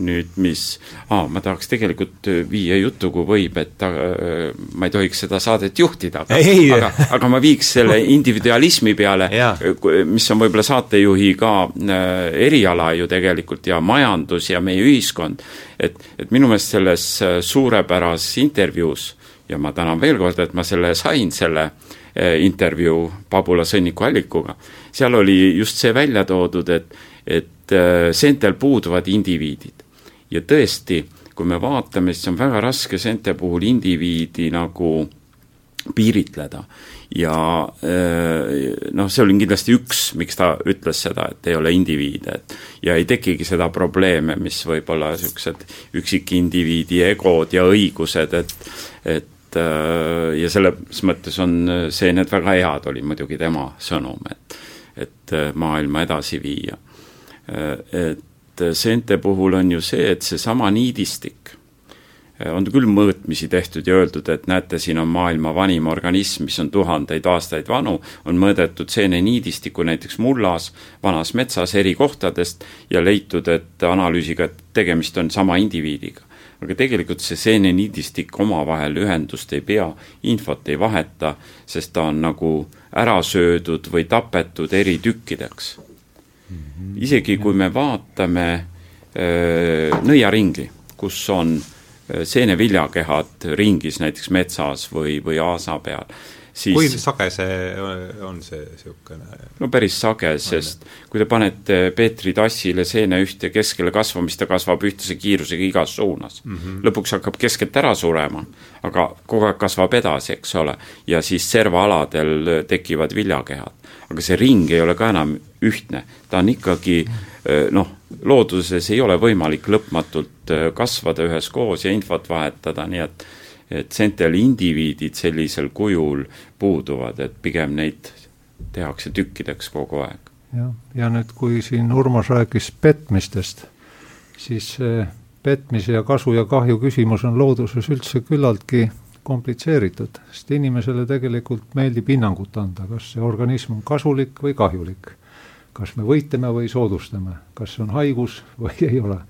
nüüd, mis? Ah,, ma tahaks tegelikult äh, viia jutu, kui võib, et äh, ma ei tohiks seda saadet juhtida, aga, aga, aga ma viiks selle individualismi peale mis on võib-olla saatejuhi ka äh, eriala ju tegelikult ja majandus ja meie ühiskond, et, et minu meelest selles suurepärases intervjuus ja ma tänan veel kord, et ma selle sain, selle intervjuu Pabula sõnniku allikuga, seal oli just see välja toodud, et, et seentel puuduvad indiviidid ja tõesti, kui me vaatame, siis on väga raske seente puhul indiviidi nagu piiritleda. ja äh, noh, see oli kindlasti üks, miks ta ütles seda, et ei ole indiviide, et ja ei tekigi seda probleeme, mis võib olla niisugused üksikindiviidi egod ja õigused, et et äh, ja selles mõttes on see, need väga head, oli muidugi tema sõnum, et et äh, maailma edasi viia. et et seente puhul on ju see, et seesama niidistik eh, on küll mõõtmisi tehtud ja öeldud, et näete, siin on maailma vanim organism, mis on tuhandeid aastaid vanu, on mõõdetud seeneniidistikku näiteks mullas, vanas metsas eri kohtadest ja leitud, et analüüsiga, et tegemist on sama indiviidiga. aga tegelikult see seeneniidistik omavahel ühendust ei pea, infot ei vaheta, sest ta on nagu ära söödud või tapetud eri tükkideks. Isegi kui me vaatame äh, nõiaringi, kus on äh, seeneviljakehad ringis näiteks metsas või, või aasa peal, siis kui sage see on, see niisugune? no päris sage, sest kui te panete Peetri tassile seene ühte keskele kasvama, siis ta kasvab ühtlase kiirusega igas suunas mm. -hmm. lõpuks hakkab keskelt ära surema, aga kogu aeg kasvab edasi, eks ole, ja siis servaaladel tekivad viljakehad aga see ring ei ole ka enam ühtne, ta on ikkagi eh, noh, looduses ei ole võimalik lõpmatult eh, kasvada üheskoos ja infot vahetada, nii et et sentel indiviidid sellisel kujul puuduvad, et pigem neid tehakse tükkideks kogu aeg. jah, ja nüüd, kui siin Urmas rääkis petmistest, siis petmise ja kasu ja kahju küsimus on looduses üldse küllaltki komplitseeritud, sest inimesele tegelikult meeldib hinnangut anda, kas see organism on kasulik või kahjulik. kas me võitleme või soodustame, kas see on haigus või ei ole.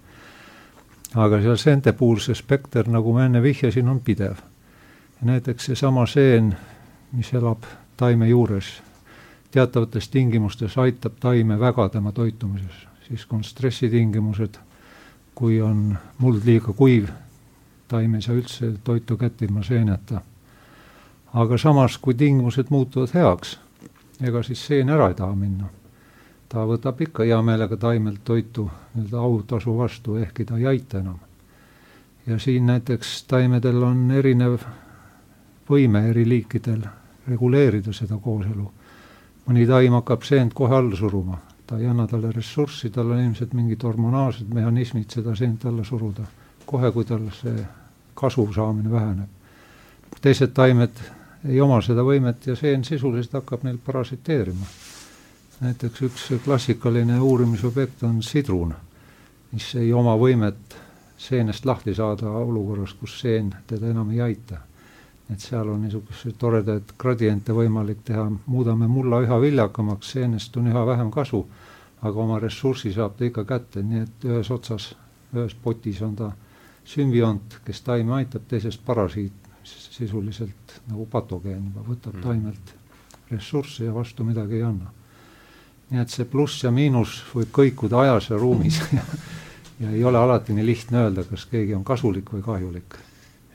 Aga seal seente puhul see spekter, nagu ma enne vihjasin, on pidev. näiteks seesama seen, mis elab taime juures, teatavates tingimustes aitab taime väga tema toitumises. siis kui on stressitingimused, kui on muld liiga kuiv, taim ei saa üldse toitu kätte ilma seeneta. aga samas, kui tingimused muutuvad heaks, ega siis seen ära ei taha minna. Ta võtab ikka hea meelega taimelt toitu nii-öelda autasu vastu, ehkki ta ei aita enam. ja siin näiteks taimedel on erinev võime eri liikidel reguleerida seda kooselu. mõni taim hakkab seent kohe alla suruma, ta ei anna talle ressurssi, tal on ilmselt mingid hormonaalsed mehhanismid seda seent alla suruda, kohe kui tal see kasu saamine väheneb. teised taimed ei oma seda võimet ja seen sisuliselt hakkab neil parasiteerima. Näiteks üks klassikaline uurimisobjekt on sidrun, mis ei oma võimet seenest lahti saada olukorras, kus seen teda enam ei aita et seal on niisuguseid toredaid gradiente võimalik teha, muudame mulla üha viljakamaks, seenest on üha vähem kasu, aga oma ressursi saab ta ikka kätte, nii et ühes otsas, ühes potis on ta sümbiont, kes taime aitab, teises parasiit, sisuliselt nagu patogeen juba, võtab mm. taimelt ressurssi ja vastu midagi ei anna. Nii et see pluss ja miinus võib kõikuda ajas ja ruumis. Ja, ja ei ole alati nii lihtne öelda, kas keegi on kasulik või kahjulik.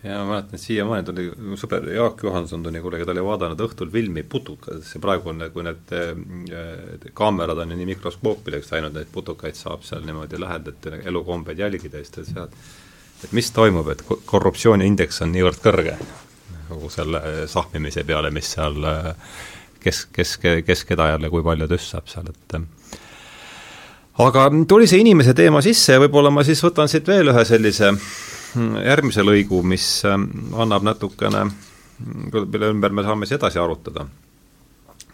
Ja ma mäletan, et siiamaani tuli, mu sõber Jaak Johanson tuli kuulge, ta oli vaadanud õhtul filmi Putukad, see praegu on, kui need äh, kaamerad on ju nii mikroskoopideks läinud, neid putukaid saab seal niimoodi lähedalt elukombeid jälgida, siis ta sealt et mis toimub, et korruptsiooniindeks on niivõrd kõrge kogu selle sahmimise peale, mis seal kes, kes, kes keda jälle kui palju tüssab seal, et aga tuli see inimese teema sisse ja võib-olla ma siis võtan siit veel ühe sellise järgmise lõigu, mis ähm, annab natukene, mille ümber me saame siis edasi arutada.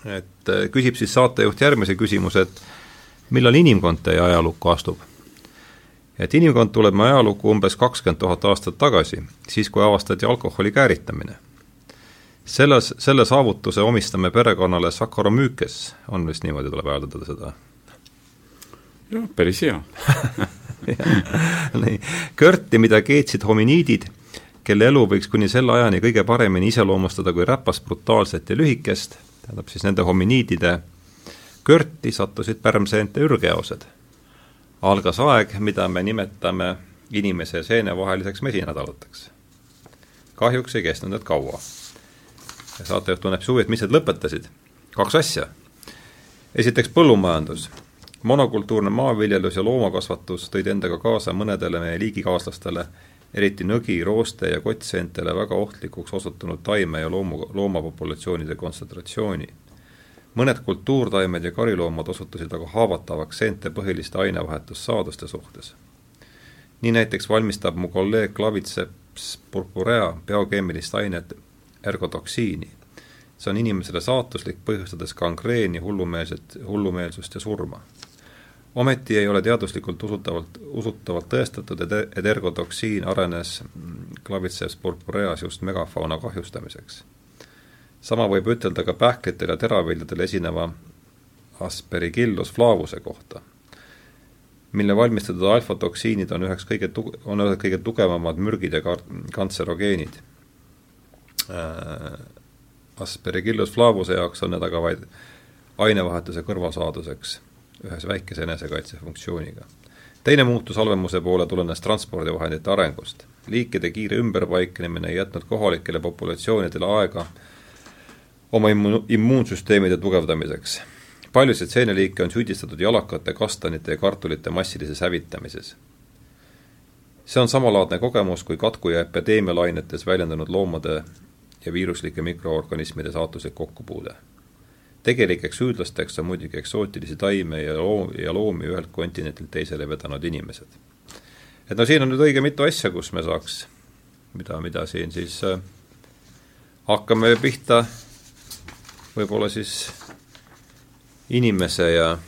et äh, küsib siis saatejuht järgmise küsimuse, et millal inimkond teie ajalukku astub? et inimkond tuleb meie ajalukku umbes kakskümmend tuhat aastat tagasi, siis kui avastati alkoholi kääritamine. Selles, selle saavutuse omistame perekonnale Saccharomyces, on vist niimoodi, tuleb hääldada seda? jah, päris hea nii, kõrti, mida keetsid hominiidid, kelle elu võiks kuni selle ajani kõige paremini iseloomustada kui räpast, brutaalset ja lühikest, tähendab siis nende hominiidide kõrti sattusid pärmseente ürgeosed. algas aeg, mida me nimetame inimese ja seene vaheliseks mesinädalateks. kahjuks ei kestnud need kaua. Saatejuht tunneb suvi, et mis need lõpetasid? kaks asja. esiteks põllumajandus monokultuurne maaviljelus ja loomakasvatus tõid endaga kaasa mõnedele meie liigikaaslastele, eriti nõgi, rooste ja kottseentele väga ohtlikuks osutunud taime- ja loomu, loomapopulatsioonide kontsentratsiooni. mõned kultuurtaimed ja kariloomad osutusid aga haavatavaks seente põhiliste ainevahetussaaduste suhtes. nii näiteks valmistab mu kolleeg Claviceps purpurea biokeemilist ainet ergotoksiini see on inimesele saatuslik, põhjustades gangreeni, hullumeelset, hullumeelsust ja surma ometi ei ole teaduslikult usutavalt, usutavalt tõestatud, et, et ergotoksiin arenes Claviceps purpureas just megafauna kahjustamiseks. sama võib ütelda ka pähklitel ja teraviljadel esineva Aspergillus flavuse kohta, mille valmistatud alfatoksiinid on üheks kõige tu-, on ühed kõige tugevamad mürgid ja kar-, kantserogeenid. Aspergillus flavuse jaoks on need aga vaid ainevahetuse kõrvalsaaduseks ühes väikese enesekaitsefunktsiooniga. teine muutus halvemuse poole tulenes transpordivahendite arengust. liikide kiire ümberpaiknemine ei jätnud kohalikele populatsioonidele aega oma immu-, immuunsüsteemide tugevdamiseks. paljusid seeneliike on süüdistatud jalakate, kastanite ja kartulite massilises hävitamises. see on samalaadne kogemus kui katku- ja epideemialainetes väljendunud loomade ja viiruslike mikroorganismide saatuslik kokkupuude tegelikeks süüdlasteks on muidugi eksootilisi taime ja loom- ja loomi ühelt kontinentilt teisele vedanud inimesed. et no siin on nüüd õige mitu asja, kus me saaks, mida, mida siin siis äh, hakkame pihta võib-olla siis inimese ja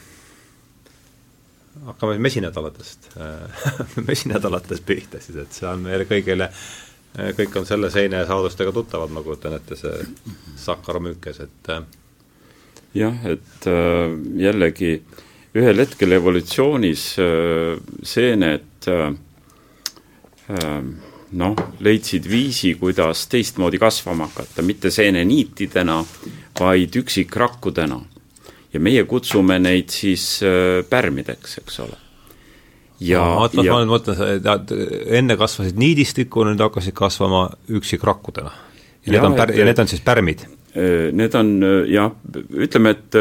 hakkame mesinädalatest äh, mesinädalatest pihta siis, et see on meile kõigile, kõik on selle seine saadustega tuttavad, ma kujutan ette, see sakkaromüükes, et äh, jah, et äh, jällegi ühel hetkel evolutsioonis seened noh, leidsid viisi, kuidas teistmoodi kasvama hakata, mitte seeneniitidena, vaid üksikrakkudena. ja meie kutsume neid siis pärmideks, eks ole ja ma, ja ma mõtlen, et enne kasvasid niidistikku, nüüd hakkasid kasvama üksikrakkudena. ja, ja need on pär-, ja need on siis pärmid? Need on jah, ütleme, et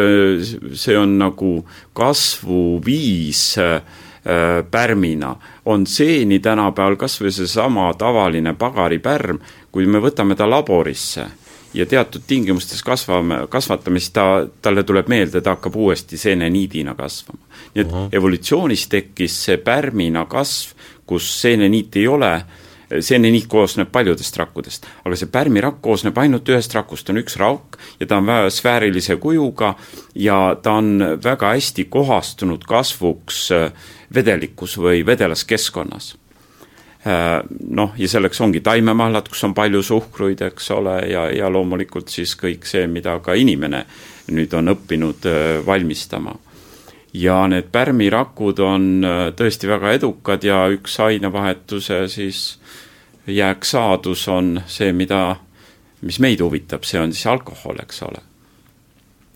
see on nagu kasvuviis pärmina, on seeni tänapäeval kas või seesama tavaline pagaripärm, kui me võtame ta laborisse ja teatud tingimustes kasvame, kasvatame, siis ta, talle tuleb meelde, ta hakkab uuesti seeneniidina kasvama. Nii et uh -huh. evolutsioonis tekkis see pärmina kasv, kus seeneniit ei ole, seeneniit koosneb paljudest rakkudest, aga see pärmirakk koosneb ainult ühest rakust, on üks rauk ja ta on väga sfäärilise kujuga ja ta on väga hästi kohastunud kasvuks vedelikus või vedelas keskkonnas Äh, noh, ja selleks ongi taimemahlad, kus on palju suhkruid, eks ole, ja, ja loomulikult siis kõik see, mida ka inimene nüüd on õppinud äh, valmistama. Ja need pärmirakud on äh, tõesti väga edukad ja üks ainevahetuse siis jääksaadus on see, mida, mis meid huvitab, see on siis alkohol, eks ole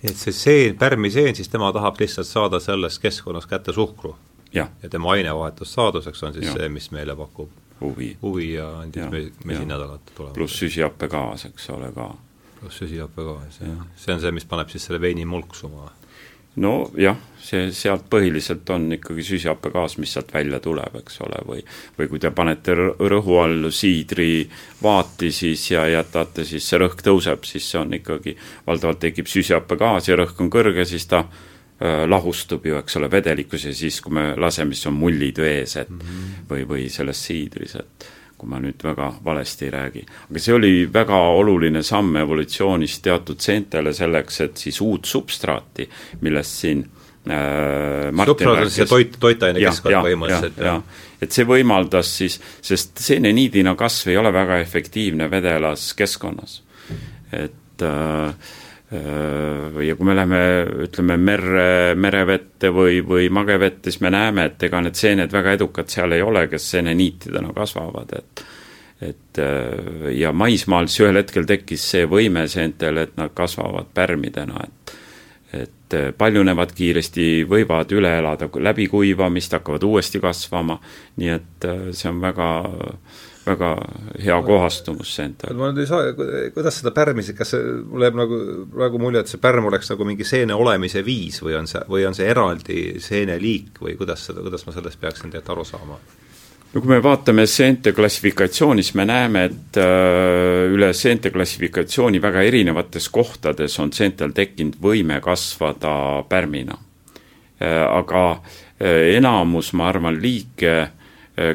et see seen, pärmiseen, siis tema tahab lihtsalt saada selles keskkonnas kätte suhkru? ja, ja tema ainevahetussaaduseks on siis ja. see, mis meile pakub huvi, huvi ja andis me, mesinädalat tulema. pluss süsihappegaas, eks ole, ka. pluss süsihappegaas, jah. see on see, mis paneb siis selle veini mulksuma? Nojah, see sealt põhiliselt on ikkagi süsihappegaas, mis sealt välja tuleb, eks ole, või või kui te panete rõhu all siidri vaati siis ja jätate, siis see rõhk tõuseb, siis see on ikkagi, valdavalt tekib süsihappegaas ja rõhk on kõrge, siis ta äh, lahustub ju, eks ole, vedelikus ja siis, kui me laseme, siis on mullid vees, et mm -hmm. või, või selles siidris, et kui ma nüüd väga valesti ei räägi. aga see oli väga oluline samm evolutsioonis teatud seentele selleks, et siis uut substraati, millest siin äh, substraat on see toit, toitaine keskkond põhimõtteliselt ja,. jah, et see võimaldas siis, sest seeneniidina kasv ei ole väga efektiivne vedelas keskkonnas. et Äh, ja kui me läheme, ütleme, merre, merevette või, või magevette, siis me näeme, et ega need seened väga edukad seal ei ole, kes seeneniitidena kasvavad, et et ja maismaal siis ühel hetkel tekkis see võime seentel, et nad kasvavad pärmidena, et et paljunevad kiiresti, võivad üle elada läbikuivamist, hakkavad uuesti kasvama, nii et see on väga äh, väga hea kohastumus see endal. ma nüüd ei saa, kuidas seda pärmisi, kas see, mul jääb nagu praegu mulje, et see pärm oleks nagu mingi seene olemise viis või on see, või on see eraldi seeneliik või kuidas seda, kuidas ma sellest peaksin tegelikult aru saama? no kui me vaatame seente klassifikatsiooni, siis me näeme, et äh, üle seente klassifikatsiooni väga erinevates kohtades on seentel tekkinud võime kasvada pärmina. Äh, aga äh, enamus, ma arvan, liike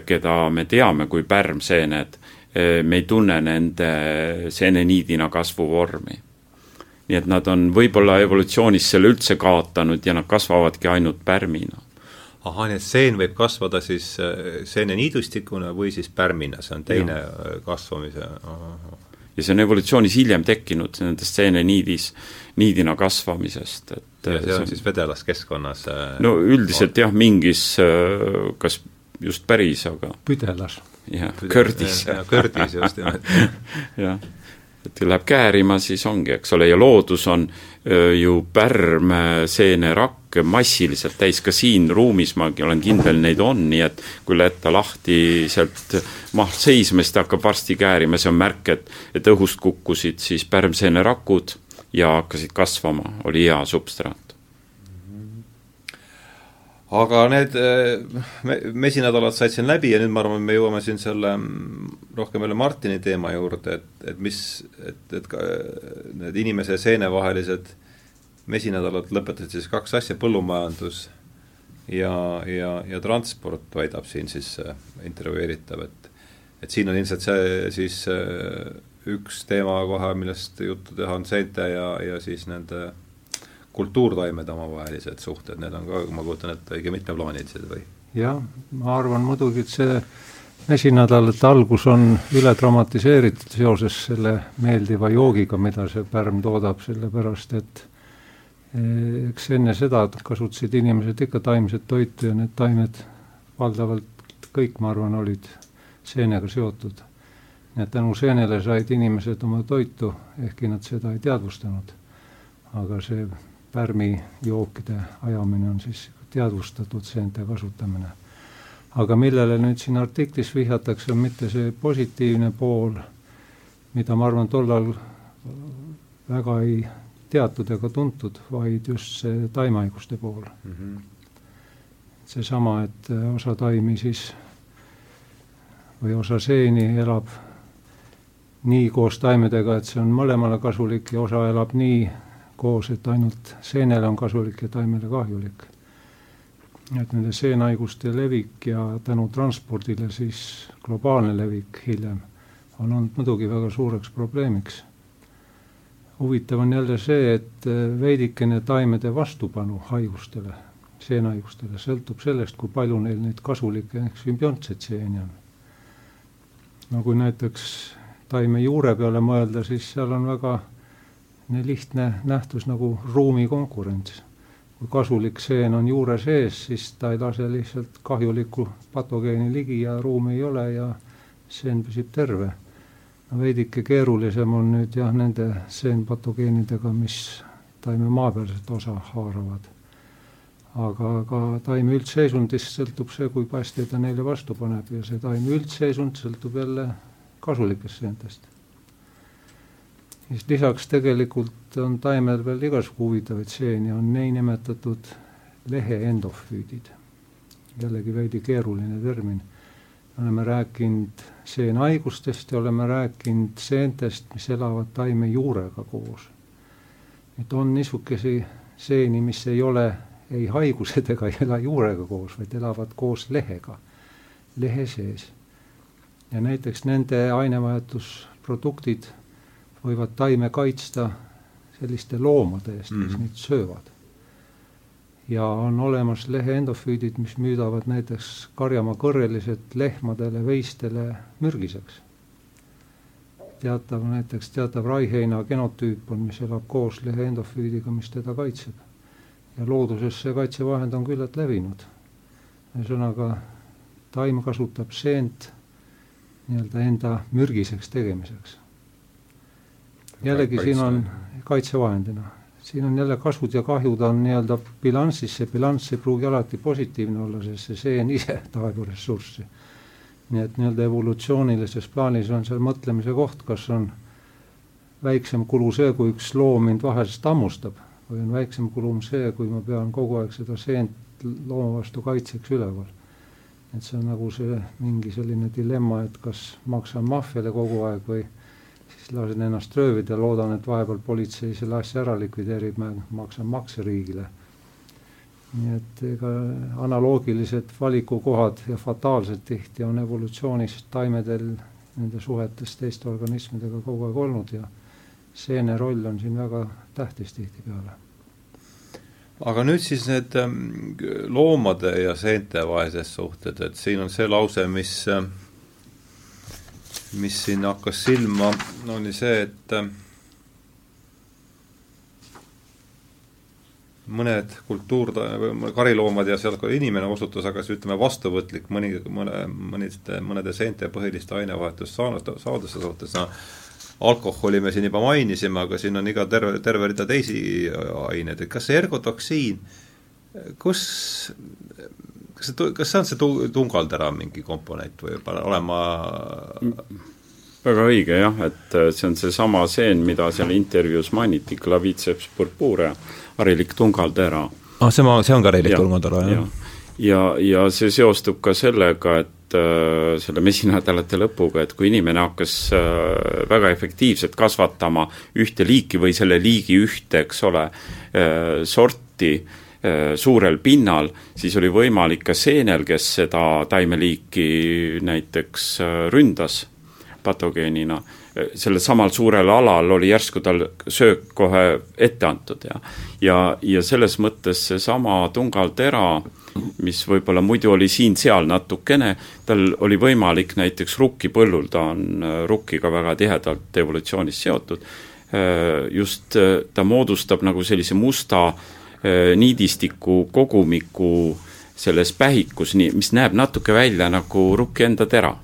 keda me teame kui pärmseened, äh, me ei tunne nende seeneniidina kasvuvormi. nii et nad on võib-olla evolutsioonis selle üldse kaotanud ja nad kasvavadki ainult pärmina ahah, nii et seen võib kasvada siis äh, seeneniidustikuna või siis pärmina, see on teine ja. kasvamise ja see on evolutsioonis hiljem tekkinud nendest seeneniidis, niidina kasvamisest, et ja see on see, siis vedelas keskkonnas no üldiselt jah, mingis kas just päris, aga püdelas. jah, kördis. kördis just nimelt jah, et kui läheb käärima, siis ongi, eks ole, ja loodus on ju pärm, seenerakk massiliselt täis, ka siin ruumis ma olen kindel, neid on, nii et kui jätta lahti sealt maht seisma, siis ta hakkab varsti käärima, see on märk, et et õhust kukkusid siis pärmseenerakud ja hakkasid kasvama, oli hea substraat aga need me, mesinädalad said siin läbi ja nüüd ma arvan, me jõuame siin selle mm, rohkem jälle Martini teema juurde, et, et mis, et, et ka need inimese ja seene vahelised mesinädalad lõpetasid siis kaks asja, põllumajandus ja, ja, ja transport, väidab siin siis äh, intervjueeritav, et et siin on ilmselt see siis äh, üks teema kohe, millest juttu teha, on seente ja, ja siis nende kultuurtaimede omavahelised suhted, need on ka, ma kujutan ette, õige mitmeplaanilised või? jah, ma arvan muidugi, et see mesinädalate algus on üle dramatiseeritud seoses selle meeldiva joogiga, mida see pärm toodab, sellepärast et eh, eks enne seda kasutasid inimesed ikka taimset toitu ja need taimed valdavalt kõik, ma arvan, olid seenega seotud. nii et tänu seenele said inimesed oma toitu, ehkki nad seda ei teadvustanud. aga see pärmijookide ajamine on siis teadvustatud seente kasutamine. aga millele nüüd siin artiklis vihjatakse, on mitte see positiivne pool, mida ma arvan, tollal väga ei teatud ega tuntud, vaid just see taimehaiguste pool mm. -hmm. seesama, et osa taimi siis või osa seeni elab nii koos taimedega, et see on mõlemale kasulik ja osa elab nii koos, et ainult seenele on kasulik ja taimele kahjulik. et nende seenhaiguste levik ja tänu transpordile siis globaalne levik hiljem on olnud muidugi väga suureks probleemiks. huvitav on jälle see, et veidikene taimede vastupanu haigustele, seenhaigustele sõltub sellest, kui palju neil neid kasulikke ehk sümbiontseid seeni on. no kui näiteks taime juure peale mõelda, siis seal on väga lihtne nähtus nagu ruumi konkurents. kui kasulik seen on juure sees, siis ta ei lase lihtsalt kahjulikku patogeeni ligi ja ruumi ei ole ja seen püsib terve. no veidike keerulisem on nüüd jah, nende seenpatogeenidega, mis taime maapealset osa haaravad. aga ka taime üldseisundist sõltub see, kui hästi ta neile vastu paneb ja see taime üldseisund sõltub jälle kasulikest seentest siis lisaks tegelikult on taimel veel igasugu huvitavaid seeni, on niinimetatud leheendofüüdid. jällegi veidi keeruline termin. oleme rääkinud seenhaigustest ja oleme rääkinud seentest, mis elavad taime juurega koos. et on niisuguseid seeni, mis ei ole ei haigused ega ei ela juurega koos, vaid elavad koos lehega, lehe sees. ja näiteks nende ainevahetusproduktid võivad taime kaitsta selliste loomade eest, kes mm -hmm. neid söövad. ja on olemas leheendofüidid, mis müüdavad näiteks karjamaa kõrrelised lehmadele, veistele mürgiseks. teatav, näiteks teatav raiheina genotüüp on, mis elab koos leheendofüidiga, mis teda kaitseb. ja looduses see kaitsevahend on küllalt levinud. ühesõnaga, taim kasutab seent nii-öelda enda mürgiseks tegemiseks jällegi siin on kaitsevahendina, siin on jälle kasud ja kahjud on nii-öelda bilansis, see bilanss ei pruugi alati positiivne olla, sest see seen ise ju ressurssi. nii et nii-öelda evolutsioonilises plaanis on seal mõtlemise koht, kas on väiksem kulu see, kui üks loom mind vahest hammustab või on väiksem kulum see, kui ma pean kogu aeg seda seent looma vastu kaitseks üleval. et see on nagu see mingi selline dilemma, et kas maksan maffiale kogu aeg või siis lasen ennast röövida, loodan, et vahepeal politsei selle asja ära likvideerib, ma maksan makse riigile. nii et ega analoogilised valikukohad ja fataalsed tihti on evolutsioonis taimedel nende suhetes teiste organismidega kogu aeg olnud ja seene roll on siin väga tähtis tihtipeale aga nüüd siis need ähm, loomade ja seente vahelised suhted, et siin on see lause, mis äh, mis siin hakkas silma, oli see, et äh, mõned kultuur, kariloomad ja seal ka inimene osutus aga siis ütleme, vastuvõtlik mõni, mõne, mõniste, mõnede seente põhiliste ainevahetust saanud, saaduste suhtes, no alkoholi me siin juba mainisime, aga siin on iga terve, terve rida teisi aineid, et kas see ergotoksiin, kus, kas see, kas see on see tungaldera mingi komponent või olen ma väga õige jah, et äh, see on seesama seen, mida seal intervjuus mainiti, Claviceps purpurea, harilik tungaldera. ah, see ma, see on ka harilik tungaldera, jah? ja, ja, ja see seostub ka sellega, et äh, selle mesinädalate lõpuga, et kui inimene hakkas äh, väga efektiivselt kasvatama ühte liiki või selle liigi ühte, eks ole sorti suurel pinnal, siis oli võimalik ka seenel, kes seda taimeliiki näiteks äh, ründas patogeenina, äh, sellel samal suurel alal oli järsku tal söök kohe ette antud ja ja, ja selles mõttes seesama tungaltera, mis võib-olla muidu oli siin-seal natukene, tal oli võimalik näiteks rukkipõllul, ta on rukkiga väga tihedalt evolutsioonis seotud, just ta moodustab nagu sellise musta äh, Äh, niidistiku kogumiku selles pähikus, nii, mis näeb natuke välja nagu rukki enda tera.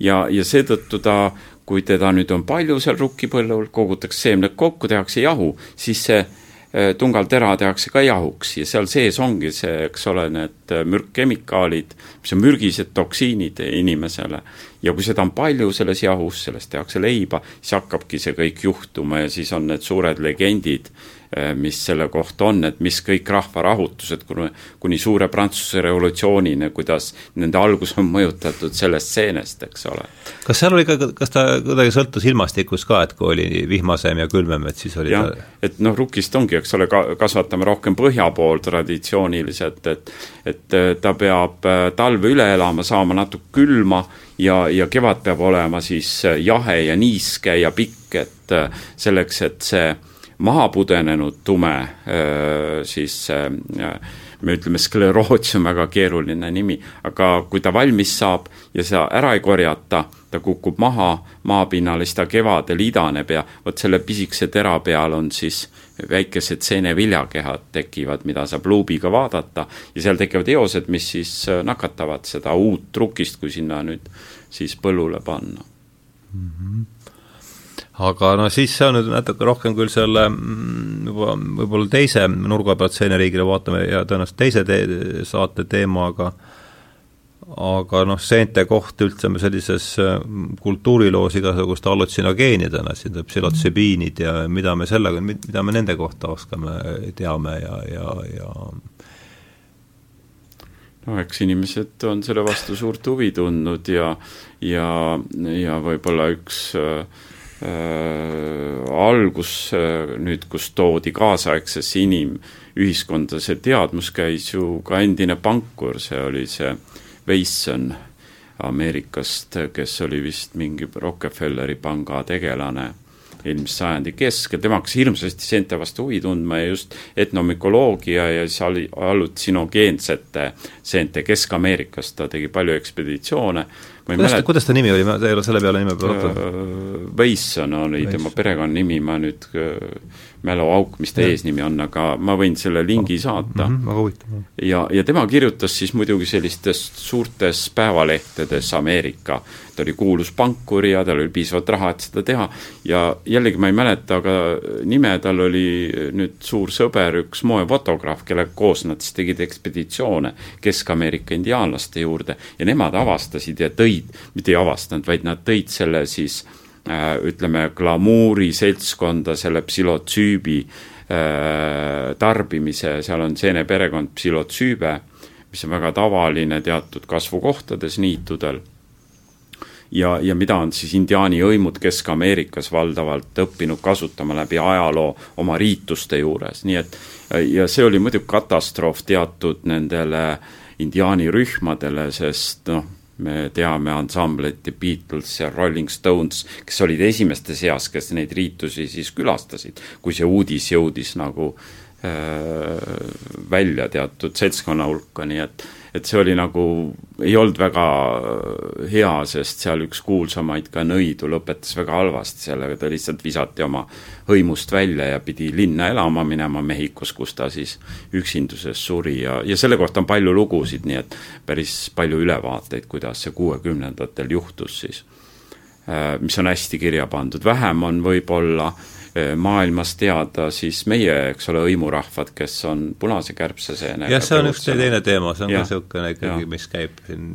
ja, ja seetõttu ta, kui teda nüüd on palju seal rukkipõllul, kogutakse seemned kokku, tehakse jahu, siis see äh, tungaltera tehakse ka jahuks ja seal sees ongi see, eks ole, need mürkkemikaalid, mis on mürgised toksiinid inimesele. ja kui seda on palju selles jahus, sellest tehakse leiba, siis hakkabki see kõik juhtuma ja siis on need suured legendid Äh, mis selle kohta on, et mis kõik rahvarahutused kuni, kuni suure Prantsuse revolutsioonini, kuidas nende algus on mõjutatud sellest seenest, eks ole. kas seal oli ka, kas ta kuidagi sõltus ilmastikust ka, et kui oli vihmasem ja külmem, et siis oli jah ta..., et noh, rukist ongi, eks ole, ka kasvatame rohkem põhja pool traditsiooniliselt, et et äh, ta peab äh, talve üle elama, saama natuke külma ja, ja kevad peab olema siis jahe ja niiske ja pikk, et selleks, et see maha pudenenud tume, siis me ütleme, skleroos on väga keeruline nimi, aga kui ta valmis saab ja seda ära ei korjata, ta kukub maha maapinnale, siis ta kevadel idaneb ja vot selle pisikese tera peal on siis väikesed seeneviljakehad tekivad, mida saab luubiga vaadata ja seal tekivad eosed, mis siis nakatavad seda uut trukist, kui sinna nüüd siis põllule panna mm. -hmm aga no siis see on nüüd natuke rohkem küll selle mm, juba võib-olla teise nurga pealt seeneriigile vaatame ja tõenäoliselt teise te saate teema, aga aga noh, seente koht üldse sellises mm, kultuuriloos igasuguste allutsinogeenidena, siin tuleb psühhotsübiinid ja mida me sellega, mida me nende kohta oskame, teame ja, ja, ja no eks inimesed on selle vastu suurt huvi tundnud ja, ja, ja võib-olla üks äh, algus äh, nüüd, kus toodi kaasaegsesse inimühiskonda see teadmus, käis ju ka endine pankur, see oli see Weisson Ameerikast, kes oli vist mingi Rockefelleri panga tegelane eelmise sajandi keskel, tema hakkas hirmsasti seente vastu huvi tundma ja just etnomükoloogia ja siis hallutsinogeensete seente Kesk-Ameerikas, ta tegi palju ekspeditsioone kuidas ta, kuidas ta nimi oli, ma ei ole selle peale nime peale oota. Weisson oli Weiss. tema perekonnanimi, ma nüüd mäluauk, mis ta eesnimi on, aga ma võin selle lingi saata mm. -hmm, väga huvitav. ja, ja tema kirjutas siis muidugi sellistes suurtes päevalehtedes Ameerika, ta oli kuulus pankur ja tal oli piisavalt raha, et seda teha ja jällegi ma ei mäleta, aga nime, tal oli nüüd suur sõber, üks moefotograaf, kellega koos nad siis tegid ekspeditsioone Kesk-Ameerika indiaanlaste juurde ja nemad avastasid ja tõid, mitte ei avastanud, vaid nad tõid selle siis Äh, ütleme, glamuuri seltskonda, selle psühhotsüübi äh, tarbimise, seal on seene perekond psühhotsüübe, mis on väga tavaline teatud kasvukohtades niitudel. Ja, ja mida on siis indiaani hõimud Kesk-Ameerikas valdavalt õppinud kasutama läbi ajaloo oma riituste juures, nii et ja see oli muidugi katastroof teatud nendele indiaani rühmadele, sest noh, me teame ansamblit The Beatles ja Rolling Stones, kes olid esimeste seas, kes neid riitusi siis külastasid, kui see uudis jõudis nagu äh, välja teatud seltskonna hulka, nii et et see oli nagu, ei olnud väga hea, sest seal üks kuulsamaid ka nõidu lõpetas väga halvasti sellega, ta lihtsalt visati oma hõimust välja ja pidi linna elama minema Mehhikos, kus ta siis üksinduses suri ja, ja selle kohta on palju lugusid, nii et päris palju ülevaateid, kuidas see kuuekümnendatel juhtus siis. Äh, mis on hästi kirja pandud, vähem on võib-olla äh, maailmas teada, siis meie, eks ole, hõimurahvad, kes on punase kärbseseenega jah, see on üks teine teema, see on ja, ka niisugune ikkagi, mis käib siin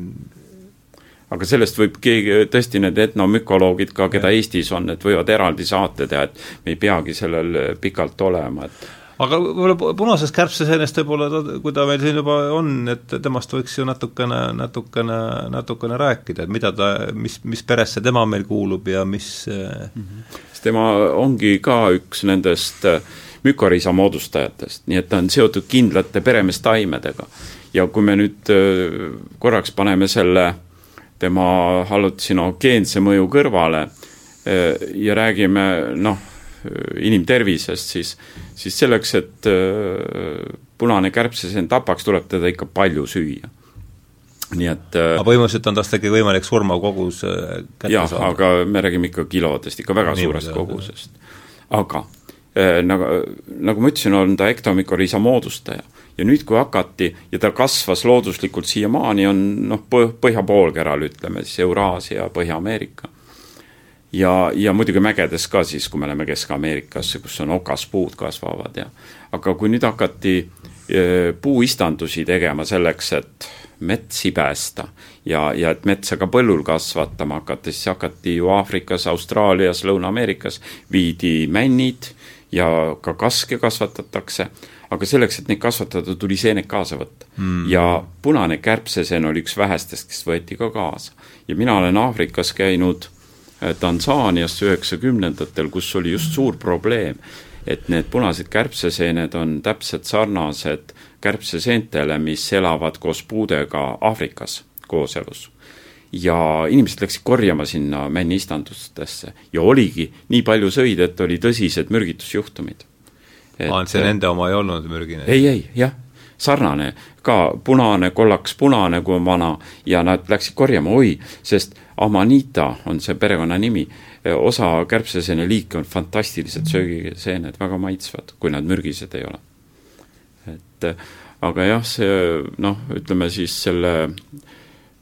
aga sellest võib keegi, tõesti need etnomükoloogid ka, keda ja. Eestis on, et võivad eraldi saate teha, et me ei peagi sellel pikalt olema, et aga võib-olla punasest kärbseseenest võib-olla, kui ta meil siin juba on, et temast võiks ju natukene, natukene, natukene rääkida, et mida ta, mis, mis peresse tema meil kuulub ja mis mm -hmm. Tema ongi ka üks nendest äh, mükoriisa moodustajatest, nii et ta on seotud kindlate peremeestaimedega. ja kui me nüüd äh, korraks paneme selle tema hallutsinogeense mõju kõrvale äh, ja räägime noh, inimtervisest, siis siis selleks, et punane kärbseseen tapaks, tuleb teda ikka palju süüa nii et äh, aga põhimõtteliselt on tast ikkagi võimalik surmav kogus äh, kätte jah, saada? aga me räägime ikka kilodest, ikka väga Nii suurest kogusest. aga nagu, nagu ma ütlesin, on ta ektomikoriisa moodustaja. ja nüüd, kui hakati ja ta kasvas looduslikult siiamaani, on noh, põhja poolkeral, ütleme siis Euraasia, Põhja-Ameerika ja, ja muidugi mägedes ka siis, kui me läheme Kesk-Ameerikasse, kus on okaspuud kasvavad ja aga kui nüüd hakati puuistandusi tegema selleks, et metsi päästa ja, ja et metsa ka põllul kasvatama hakata, siis hakati ju Aafrikas, Austraalias, Lõuna-Ameerikas viidi männid ja ka kaske kasvatatakse, aga selleks, et neid kasvatada, tuli seened kaasa võtta mm.. ja punane kärbseseen oli üks vähestest, kes võeti ka kaasa. ja mina olen Aafrikas käinud Äh, Tansaanias üheksakümnendatel, kus oli just suur probleem, et need punased kärbseseened on täpselt sarnased kärbseseentele, mis elavad koos puudega Aafrikas kooselus. ja inimesed läksid korjama sinna männistandustesse ja oligi, nii palju sõid, et oli tõsised mürgitusjuhtumid. aa, et see nende oma ei olnud mürgine? ei, ei, jah sarnane, ka punane, kollaks punane, kui on vana, ja nad läksid korjama, oi, sest Amanita on see perekonnanimi, osa kärbseseene liike on fantastilised söögiseened, väga maitsvad, kui nad mürgised ei ole. Et aga jah, see noh, ütleme siis selle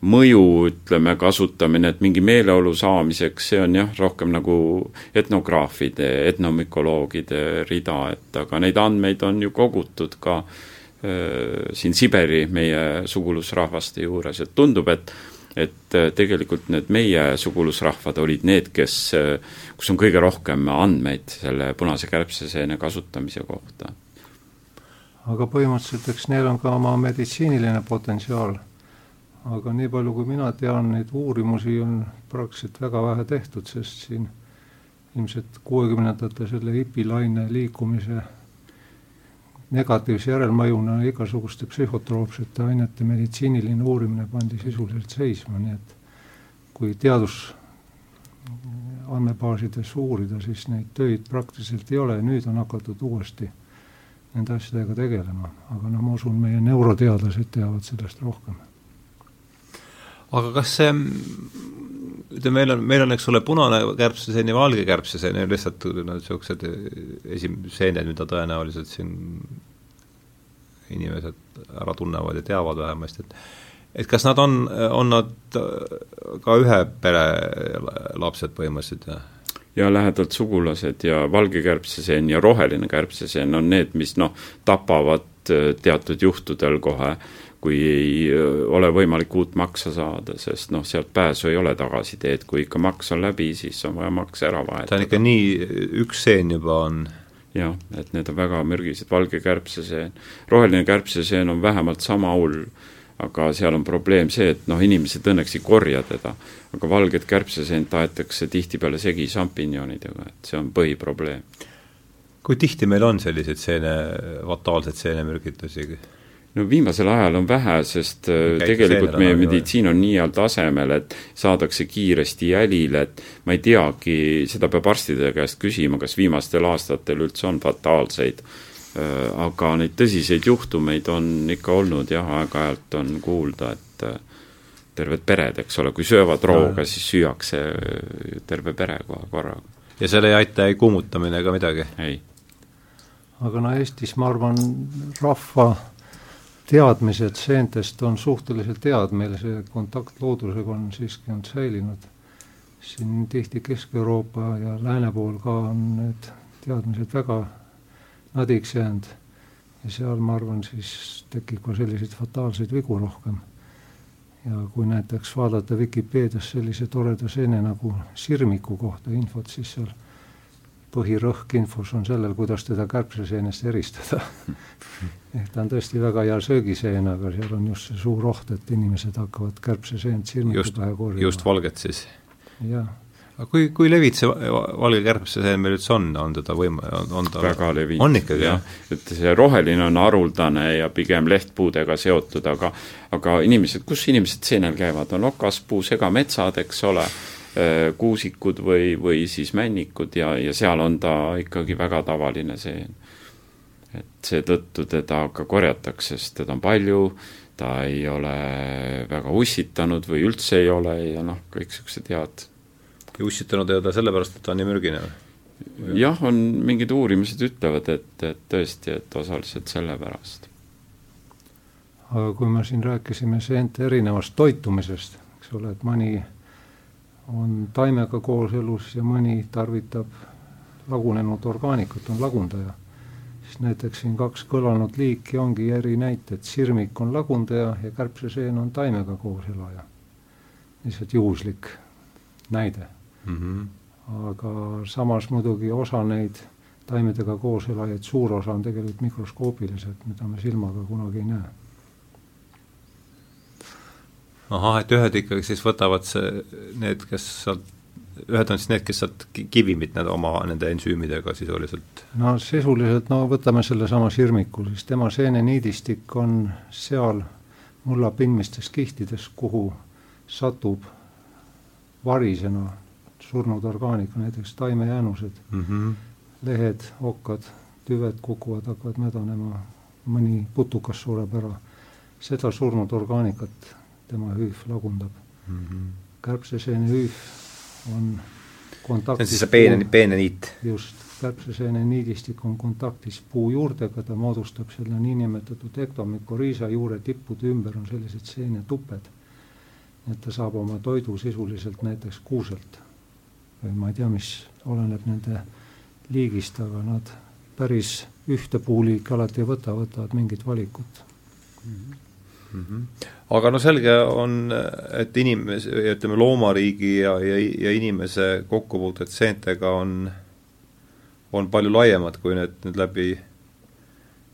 mõju, ütleme, kasutamine, et mingi meeleolu saamiseks, see on jah, rohkem nagu etnograafide, etnomükoloogide rida, et aga neid andmeid on ju kogutud ka äh, siin Siberi meie sugulusrahvaste juures, et tundub, et et äh, tegelikult need meie sugulusrahvad olid need, kes, äh, kus on kõige rohkem andmeid selle punase kärbseseene kasutamise kohta. Aga põhimõtteliselt eks neil on ka oma meditsiiniline potentsiaal. aga nii palju, kui mina tean, neid uurimusi on praktiliselt väga vähe tehtud, sest siin ilmselt kuuekümnendate selle hipilaine liikumise negatiivse järelmõjuna igasuguste psühhotroopsete ainete meditsiiniline uurimine pandi sisuliselt seisma, nii et kui teadus andmebaasides uurida, siis neid töid praktiliselt ei ole nüüd on hakatud uuesti nende asjadega tegelema, aga noh, ma usun, meie neuroteadlased teavad sellest rohkem. aga kas see ütleme, meil on, meil on, eks ole, punane kärbseseen ja valge kärbseseen ja lihtsalt noh, niisugused esim-, seened, mida tõenäoliselt siin inimesed ära tunnevad ja teavad vähemasti, et et kas nad on, on nad ka ühe pere lapsed põhimõtteliselt ja? Ja lähedalt sugulased ja valge kärbseseen ja roheline kärbseseen on need, mis noh, tapavad teatud juhtudel kohe äh, kui ei ole võimalik uut maksa saada, sest noh, sealt pääsu ei ole tagasiteed, kui ikka maks on läbi, siis on vaja maks ära vahetada. ta on ikka nii, üks seen juba on jah, et need on väga mürgised, valge kärbseseen. roheline kärbseseen on vähemalt sama hull, aga seal on probleem see, et noh, inimesed õnneks ei korja teda, aga valget kärbseseent aetakse tihtipeale segi šampinjonidega, et see on põhiprobleem. kui tihti meil on selliseid seene, fataalseid seenemürgitusi? no viimasel ajal on vähe, sest äh, Käite tegelikult meie meditsiin on nii heal tasemel, et saadakse kiiresti jälile, et ma ei teagi, seda peab arstide käest küsima, kas viimastel aastatel üldse on fataalseid. Äh, aga neid tõsiseid juhtumeid on ikka olnud jah, aeg-ajalt on kuulda, et äh, terved pered, eks ole, kui söövad rooga, siis süüakse terve pere kohe korraga. ja seal ei aita ei kummutamine ega midagi? ei. aga no Eestis, ma arvan, rahva teadmised seentest on suhteliselt head, meil see kontakt loodusega on siiski on säilinud. siin tihti Kesk-Euroopa ja lääne pool ka on need teadmised väga nadiks jäänud ja seal ma arvan, siis tekib ka selliseid fataalseid vigu rohkem. ja kui näiteks vaadata Vikipeedias sellise toreda seene nagu sirmiku kohta infot, siis seal põhirõhk infos on sellel, kuidas teda kärbseseenest eristada ehk ta on tõesti väga hea söögiseen, aga seal on just see suur oht, et inimesed hakkavad kärbseseent sirmiku pähe korjama. just valget siis? jah. Aga kui, kui levinud see valge kärbseseen meil üldse on, on teda võim-, on, on ta väga levinud. on ikkagi, jah? et see roheline on haruldane ja pigem lehtpuudega seotud, aga aga inimesed, kus inimesed seenel käivad, on okaspuu, segametsad, eks ole Äh, kuusikud või, või siis männikud ja, ja seal on ta ikkagi väga tavaline seen. et seetõttu teda ka korjatakse, sest teda on palju, ta ei ole väga ussitanud või üldse ei ole ja noh, kõik niisugused head. Ja ussitanud ei ole ta sellepärast, et ta on nii mürgine või? jah, on mingid uurimised ütlevad, et, et tõesti, et osaliselt sellepärast. aga kui me siin rääkisime seente erinevast toitumisest, eks ole, et mõni on taimega kooselus ja mõni tarvitab lagunenud orgaanikat, on lagundaja. siis näiteks siin kaks kõlanud liiki ongi erinäited, sirmik on lagundaja ja kärbseseen on taimega koos elaja. lihtsalt juhuslik näide mm. -hmm. aga samas muidugi osa neid taimedega koos elajaid, suur osa on tegelikult mikroskoopilised, mida me silmaga kunagi ei näe ahah, et ühed ikkagi siis võtavad see, need, kes sealt, ühed on siis need, kes sealt kivimit need oma nende ensüümidega sisuliselt? no sisuliselt, no võtame sellesama sirmiku, siis tema seeneniidistik on seal mullapindmistes kihtides, kuhu satub varisena surnud orgaanika, näiteks taimejäänused mm, -hmm. lehed, okkad, tüved kukuvad, hakkavad mädanema, mõni putukas sureb ära. seda surnud orgaanikat tema hüüf lagundab mm. -hmm. kärbseseene hüüf on kontaktis see on siis see peene, peene niit? just, kärbseseene niidistik on kontaktis puu juurdega, ta moodustab selle niinimetatud ektomükoriisa juure tippude ümber on sellised seenetuped. et ta saab oma toidu sisuliselt näiteks kuuselt. Või ma ei tea, mis oleneb nende liigist, aga nad päris ühte puuliiki alati ei võta, võtavad mingit valikut mm. -hmm mm. -hmm. aga no selge on, et inimese, ütleme loomariigi ja, ja, ja inimese kokkupuuted seentega on, on palju laiemad, kui need nüüd läbi,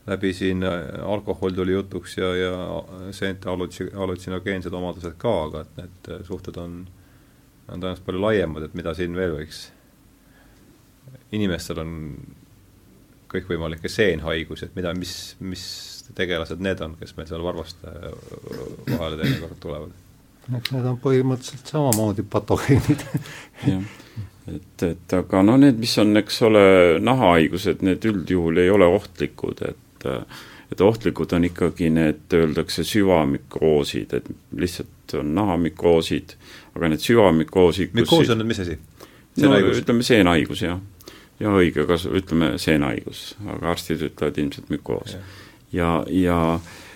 läbi siin alkohol tuli jutuks ja, ja seente hallutsinogeensed omadused ka, aga et need suhted on, on tõenäoliselt palju laiemad, et mida siin veel võiks, inimestel on kõikvõimalikke seenhaigusi, et mida, mis, mis tegelased need on, kes meil seal varvaste vahele teinekord tulevad? eks need on põhimõtteliselt samamoodi patogeenid jah, et, et aga no need, mis on, eks ole, nahahaigused, need üldjuhul ei ole ohtlikud, et et ohtlikud on ikkagi need, öeldakse, süvamikroosid, et lihtsalt on nahamikroosid, aga need süvamikroosid mikroos on nüüd mis asi? no ütleme, seenhaigus, jah. ja õige, kas ütleme seenhaigus, aga arstid ütlevad ilmselt mükoos ja, ja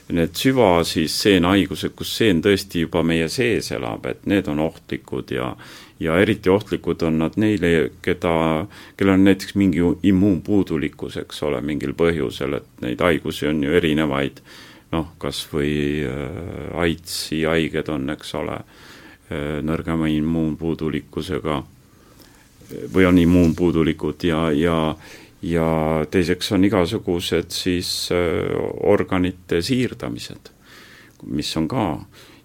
need süva siis seenhaigused, kus seen tõesti juba meie sees elab, et need on ohtlikud ja ja eriti ohtlikud on nad neile, keda, kellel on näiteks mingi immuunpuudulikkus, eks ole, mingil põhjusel, et neid haigusi on ju erinevaid, noh, kas või äh, AIDSi haiged on, eks ole, äh, nõrgema immuunpuudulikkusega või on immuunpuudulikud ja, ja ja teiseks on igasugused siis äh, organite siirdamised, mis on ka.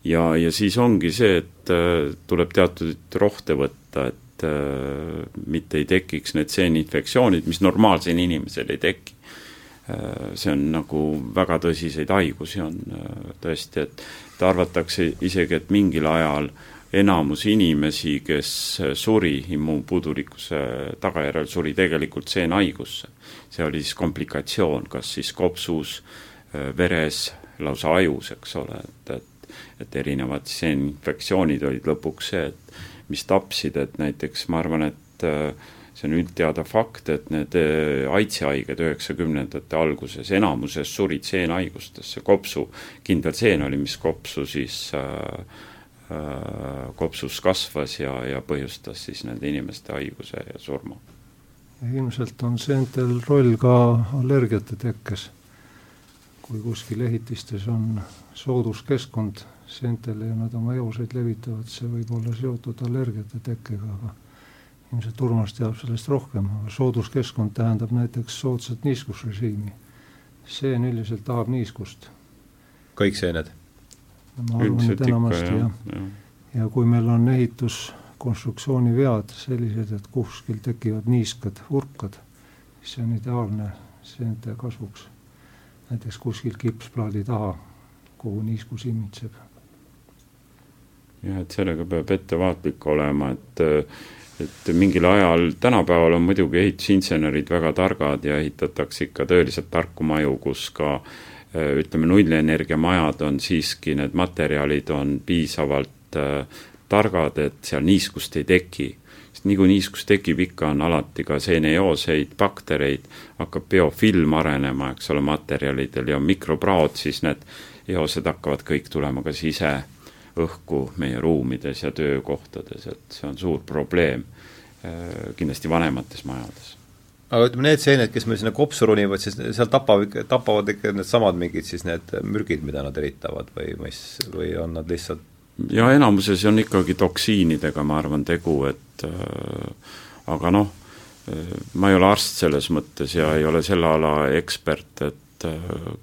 Ja, ja siis ongi see, et äh, tuleb teatud rohte võtta, et äh, mitte ei tekiks need seeninfektsioonid, mis normaalsel inimesel ei teki. see on nagu väga tõsiseid haigusi on tõesti, et arvatakse isegi, et mingil ajal äh, enamus inimesi, kes suri immuunpuudulikkuse tagajärjel, suri tegelikult seenhaigusse. see oli siis komplikatsioon, kas siis kopsus, veres, lausa ajus, eks ole, et, et et erinevad seeninfektsioonid olid lõpuks see, et mis tapsid, et näiteks ma arvan, et see on üldteada fakt, et need AIDSi haiged üheksakümnendate alguses enamuses surid seenhaigustesse, kopsu, kindel seen oli, mis kopsu siis äh, Äh, kopsus kasvas ja, ja põhjustas siis nende inimeste haiguse ja surma. ilmselt on seentel roll ka allergiate tekkes. kui kuskil ehitistes on sooduskeskkond seentele ja nad oma eoseid levitavad, see võib olla seotud allergiate tekkega, aga ilmselt Urmas teab sellest rohkem, aga sooduskeskkond tähendab näiteks soodsat niiskusrežiimi. seen üldiselt tahab niiskust. kõik seened ma arvan, et enamasti jah ja. ja.. ja kui meil on ehituskonstruktsiooni vead sellised, et kuskil tekivad niiskad urkad, siis see on ideaalne seente kasvuks. näiteks kuskil kipsplaadi taha, kuhu niiskus imitseb. Jah, et sellega peab ettevaatlik olema, et et mingil ajal, tänapäeval on muidugi ehitusinsenerid väga targad ja ehitatakse ikka tõeliselt tarku maju, kus ka Äh, ütleme, nullenergiamajad on siiski, need materjalid on piisavalt äh, targad, et seal niiskust ei teki. sest nii kui niiskus tekib, ikka on alati ka seeneooseid, baktereid, hakkab biofilm arenema, eks ole, materjalidel ja mikropraod, siis need eosed hakkavad kõik tulema kas ise õhku meie ruumides ja töökohtades, et see on suur probleem kindlasti vanemates majades. Aga ütleme, need seened, kes meil sinna kopsu ronivad, siis seal tapavad, tapavad ikka needsamad mingid siis need mürgid, mida nad eritavad või mis, või on nad lihtsalt ja enamuses on ikkagi toksiinidega, ma arvan, tegu, et äh, aga noh, äh, ma ei ole arst selles mõttes ja ei ole selle ala ekspert, et äh,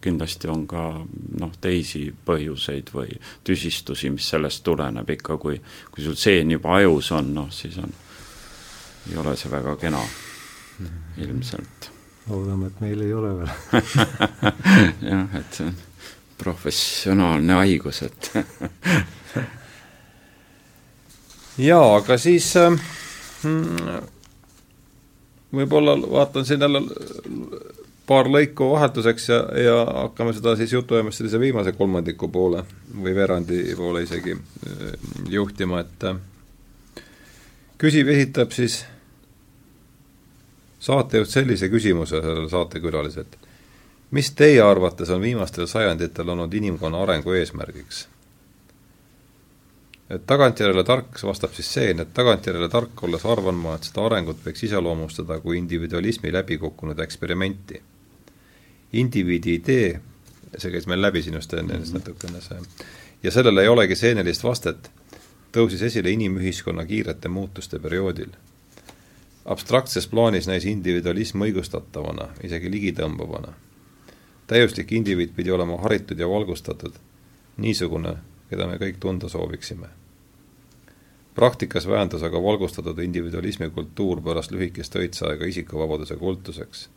kindlasti on ka noh, teisi põhjuseid või tüsistusi, mis sellest tuleneb ikka, kui kui sul seen juba ajus on, noh siis on, ei ole see väga kena ilmselt. loodame, et meil ei ole veel jah, et see on professionaalne haigus, et jaa, aga siis äh, võib-olla vaatan siin jälle paar lõiku vahetuseks ja, ja hakkame seda siis jutuajamist sellise viimase kolmandiku poole või veerandi poole isegi äh, juhtima, et äh, küsib, esitab siis saatejuht sellise küsimuse sellele saatekülaliselt. mis teie arvates on viimastel sajanditel olnud inimkonna arengu eesmärgiks? et tagantjärele tark, vastab siis see, et tagantjärele tark olles arvan ma, et seda arengut võiks iseloomustada kui individualismi läbikukkunud eksperimenti. Indiviidi idee, see käis meil läbi sinust enne mm -hmm. natukene see, ja sellele ei olegi seenelist vastet, tõusis esile inimühiskonna kiirete muutuste perioodil abstraktses plaanis näis individualism õigustatavana, isegi ligitõmbavana. täiuslik indiviid pidi olema haritud ja valgustatud, niisugune, keda me kõik tunda sooviksime. praktikas vähendas aga valgustatud individualismi kultuur pärast lühikest õitseaega isikuvabaduse kultuseks.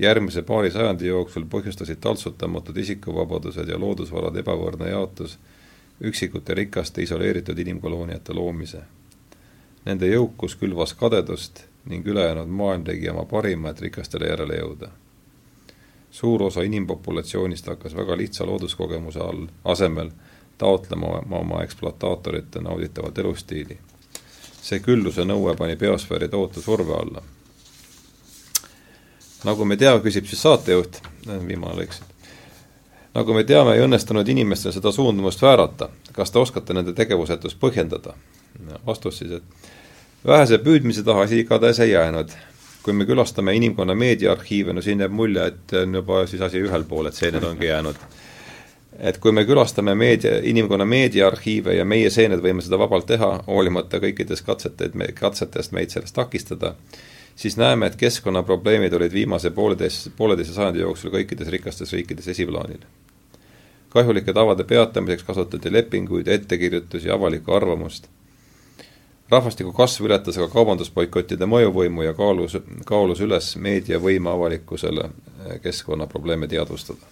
Järgmise paari sajandi jooksul põhjustasid taltsutamatud isikuvabadused ja loodusvarade ebavõrdne jaotus üksikute rikaste isoleeritud inimkolooniate loomise Nende jõukus külvas kadedust ning ülejäänud maailm tegi oma parima, et rikastele järele jõuda. suur osa inimpopulatsioonist hakkas väga lihtsa looduskogemuse all, asemel taotlema oma ekspluataatorite nauditavat elustiili. see külluse nõue pani biosfääri tohutu surve alla. Nagu me teame, küsib siis saatejuht, viimane lõik siit, nagu me teame, ei õnnestunud inimestel seda suundumust väärata. kas te oskate nende tegevusetust põhjendada? vastus siis, et vähese püüdmise taha see igatahes ei jäänud. kui me külastame inimkonna meediaarhiive, no siin jääb mulje, et on juba siis asi ühel pool, et seened ongi jäänud. et kui me külastame meedia, inimkonna meediaarhiive ja meie seened võime seda vabalt teha, hoolimata kõikidest katseteid, katsetest meid sellest takistada, siis näeme, et keskkonnaprobleemid olid viimase pooleteist, pooleteise sajandi jooksul kõikides rikastes riikides esiplaanil. kahjulike tavade peatamiseks kasutati lepinguid, ettekirjutusi, avalikku arvamust rahvastiku kasv ületas aga kaubandusboikottide mõjuvõimu ja kaalus, kaalus üles meedia võime avalikkusele eh, keskkonnaprobleeme teadvustada.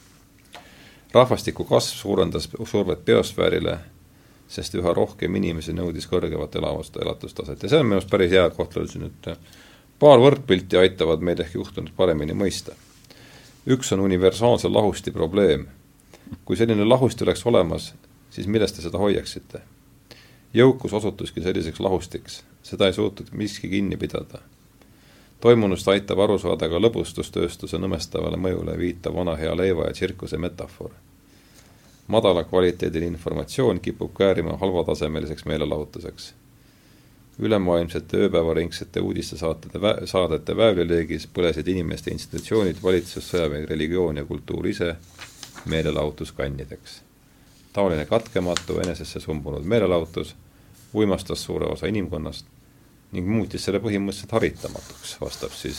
rahvastiku kasv suurendas survet biosfäärile, sest üha rohkem inimesi nõudis kõrgemat elamust, elatustaset ja see on minu arust päris hea koht veel siin, et eh, paar võrdpilti aitavad meil ehk juhtunut paremini mõista. üks on universaalse lahusti probleem. kui selline lahusti oleks olemas, siis millest te seda hoiaksite? jõukus osutuski selliseks lahustiks, seda ei suutnud miski kinni pidada. toimunust aitab aru saada ka lõbustustööstuse nõmestavale mõjule viitav vana hea leiva ja tsirkuse metafoor. madala kvaliteediline informatsioon kipub käärima halvatasemeliseks meelelahutuseks. Ülemaailmsete ööpäevaringsete uudistesaatede vä-, saadete väävlileegis põlesid inimeste institutsioonid, valitsus, sõjaväe, religioon ja kultuur ise meelelahutuskannideks taoline katkematu enesesse sumbunud meelelahutus uimastas suure osa inimkonnast ning muutis selle põhimõtteliselt haritamatuks, vastab siis,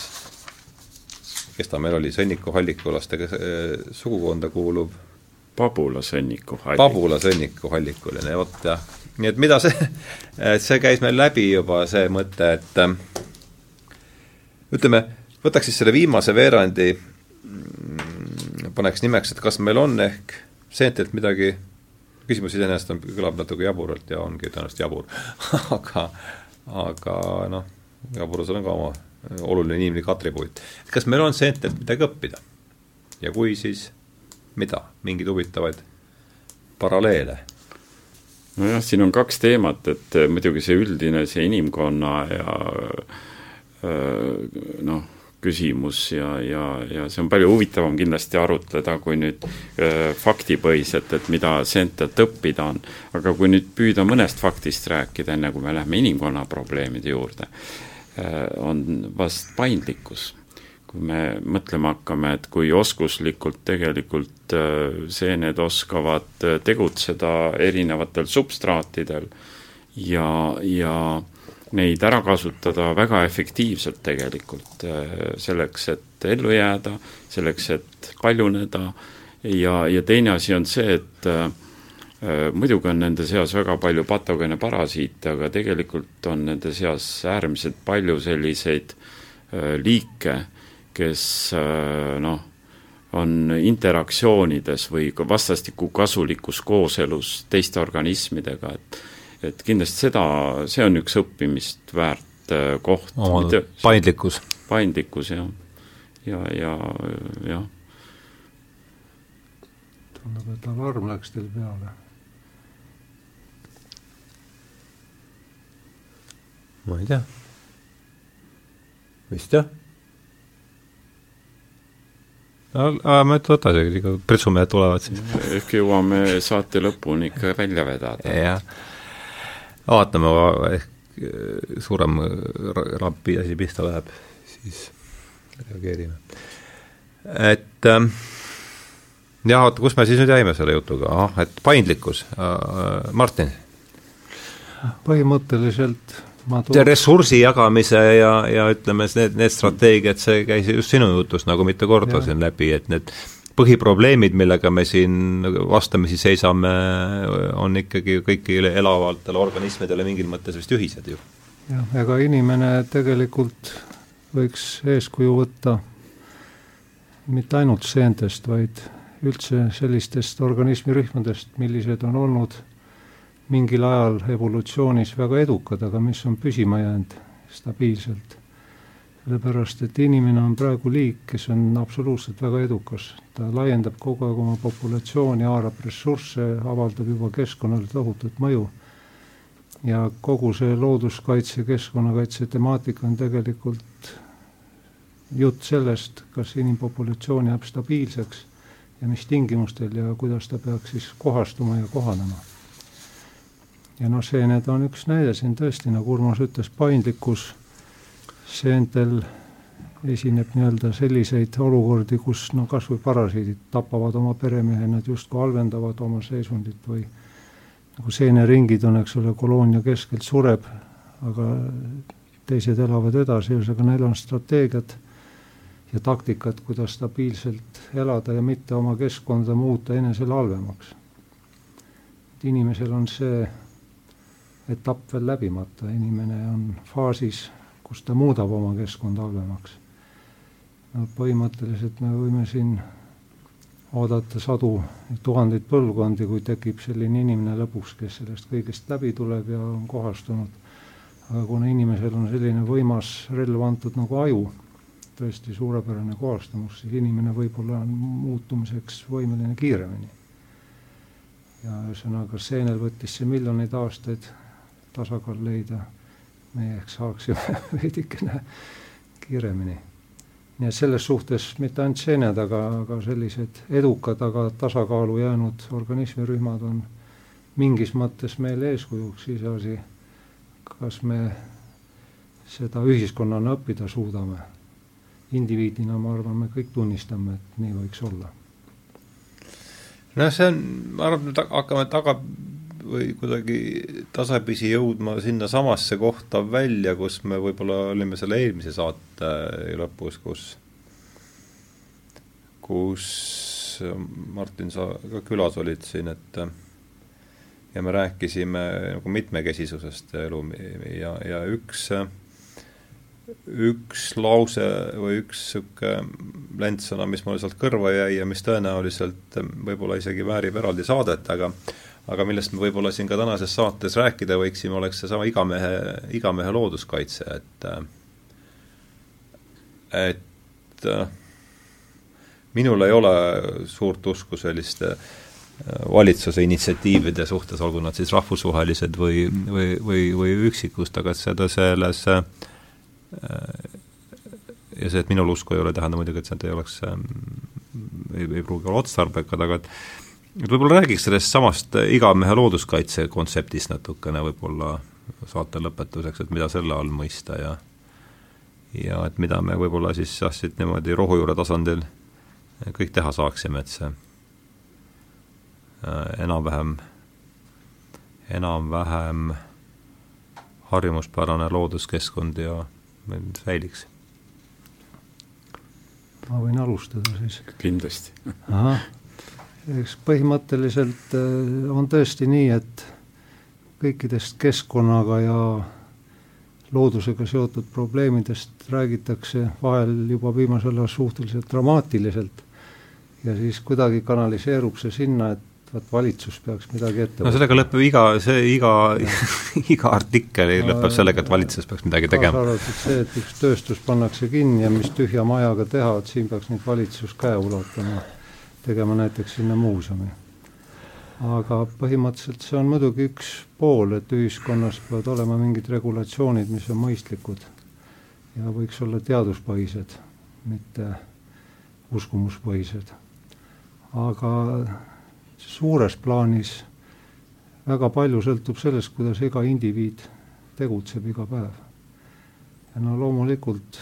kes ta meil oli, sõnnikuhallikulaste äh, sugukonda kuuluv Pabula sõnniku hallik. Pabula sõnniku hallikuline, vot jah. Nii et mida see, see käis meil läbi juba, see mõte, et äh, ütleme, võtaks siis selle viimase veerandi, mm, paneks nimeks, et kas meil on ehk seentelt midagi küsimus iseenesest on, kõlab natuke jaburalt ja ongi tõenäoliselt jabur aga, aga noh, jaburusel on ka oma oluline inimlik atribuut. kas meil on seentelt midagi õppida? ja kui, siis mida, mingeid huvitavaid paralleele? Nojah, siin on kaks teemat, et muidugi see üldine, see inimkonna ja noh, küsimus ja, ja, ja see on palju huvitavam kindlasti arutleda, kui nüüd äh, faktipõhiselt, et mida Sentelt õppida on. aga kui nüüd püüda mõnest faktist rääkida, enne kui me läheme inimkonna probleemide juurde äh,, on vast paindlikkus. Kui me mõtlema hakkame, et kui oskuslikult tegelikult äh, seened oskavad äh, tegutseda erinevatel substraatidel ja, ja äh, neid ära kasutada väga efektiivselt tegelikult, äh, selleks, et ellu jääda, selleks, et paljuneda. Ja, ja teine asi on see, et äh, äh, muidugi on nende seas väga palju patogeene parasiite, aga tegelikult on nende seas äärmiselt palju selliseid liike, kes noh, on interaktsioonides või ka vastastikku kasulikus kooselus teiste organismidega, et et kindlasti seda, see on üks õppimist väärt äh, koht. paindlikkus. paindlikkus, jah. ja, ja, jah. tundub, et alarm läks teil peale. ma ei tea. vist jah no me võtame, prütsumehed tulevad siis. ehk jõuame saate lõpuni ikka välja vedada. jah vaatame, ehk äh, suurem rampi asi pihta läheb, siis reageerime. et ähm, jah, oota, kus me siis nüüd jäime selle jutuga, ah, et paindlikkus äh,, Martin? põhimõtteliselt see ressursi jagamise ja, ja ütleme, need, need strateegiad, see käis just sinu jutust nagu mitu korda siin läbi, et need põhiprobleemid, millega me siin vastamisi seisame, on ikkagi kõigile elavatele organismidele mingil mõttes vist ühised ju. jah, ega inimene tegelikult võiks eeskuju võtta mitte ainult seentest, vaid üldse sellistest organismirühmadest, millised on olnud mingil ajal evolutsioonis väga edukad, aga mis on püsima jäänud stabiilselt sellepärast et inimene on praegu liik, kes on absoluutselt väga edukas. ta laiendab kogu aeg oma populatsiooni, haarab ressursse, avaldab juba keskkonnale tohutut mõju. ja kogu see looduskaitse, keskkonnakaitse temaatika on tegelikult jutt sellest, kas inimpopulatsioon jääb stabiilseks ja mis tingimustel ja kuidas ta peaks siis kohastuma ja kohanema. Ja noh, see, need on üks näide siin tõesti, nagu Urmas ütles, paindlikkus seentel esineb nii-öelda selliseid olukordi, kus no kas või parasiidid tapavad oma peremehe, nad justkui halvendavad oma seisundit või nagu seeneringid on, eks ole, koloonia keskelt sureb, aga teised elavad edasi, ühesõnaga neil on strateegiad ja taktikad, kuidas stabiilselt elada ja mitte oma keskkonda muuta enesele halvemaks. inimesel on see etapp veel läbimata, inimene on faasis kus ta muudab oma keskkonda halvemaks. no põhimõtteliselt me võime siin oodata sadu, tuhandeid põlvkondi, kui tekib selline inimene lõpuks, kes sellest kõigest läbi tuleb ja on kohastunud. aga kuna inimesel on selline võimas relv antud nagu aju, tõesti suurepärane kohastumus, siis inimene võib-olla on muutumiseks võimeline kiiremini. ja ühesõnaga, seenel võttis see miljoneid aastaid tasakaal leida meie ehk saaksime veidikene kiiremini. nii et selles suhtes mitte ainult seened, aga, aga sellised edukad, aga tasakaalu jäänud organismirühmad on mingis mõttes meile eeskujuks, iseasi, kas me seda ühiskonnana õppida suudame. indiviidina ma arvan, me kõik tunnistame, et nii võiks olla. noh, see on, ma arvan, et hakkame taga või kuidagi tasapisi jõudma sinnasamasse kohta välja, kus me võib-olla olime selle eelmise saate lõpus, kus kus Martin, sa ka külas olid siin, et ja me rääkisime nagu mitmekesisusest elu ja, ja üks üks lause või üks niisugune lentsõna, mis mulle sealt kõrva jäi ja mis tõenäoliselt võib-olla isegi väärib eraldi saadet, aga aga millest me võib-olla siin ka tänases saates rääkida võiksime, oleks seesama igamehe, igamehe looduskaitse, et et minul ei ole suurt usku selliste valitsuse initsiatiivide suhtes, olgu nad siis rahvusvahelised või, või, või, või üksikust, aga seda selles ja see, et minul usku ei ole, ei tähenda muidugi, et see ei oleks ei, ei pruugi olla otstarbekad, aga et et võib-olla räägiks sellest samast igamehe looduskaitse kontseptist natukene võib-olla saate lõpetuseks, et mida selle all mõista ja ja et mida me võib-olla siis jah, siit niimoodi rohujuure tasandil kõik teha saaksime, et see äh, enam-vähem, enam-vähem harjumuspärane looduskeskkond ja säiliks. ma võin alustada siis? kindlasti. ahah, eks põhimõtteliselt äh, on tõesti nii, et kõikidest keskkonnaga ja loodusega seotud probleemidest räägitakse vahel juba viimasel ajal suhteliselt dramaatiliselt. Ja siis kuidagi kanaliseerub see sinna, et vot valitsus peaks midagi ette no sellega lõpeb iga, see iga iga artikkel lõpeb sellega, et valitsus peaks midagi tegema. kaasa arvatud see, et üks tööstus pannakse kinni ja mis tühja majaga teha, et siin peaks nüüd valitsus käe ulatama, tegema näiteks sinna muuseumi. aga põhimõtteliselt see on muidugi üks pool, et ühiskonnas peavad olema mingid regulatsioonid, mis on mõistlikud ja võiks olla teaduspõhised, mitte uskumuspõhised. aga suures plaanis väga palju sõltub sellest, kuidas iga indiviid tegutseb iga päev. ja no loomulikult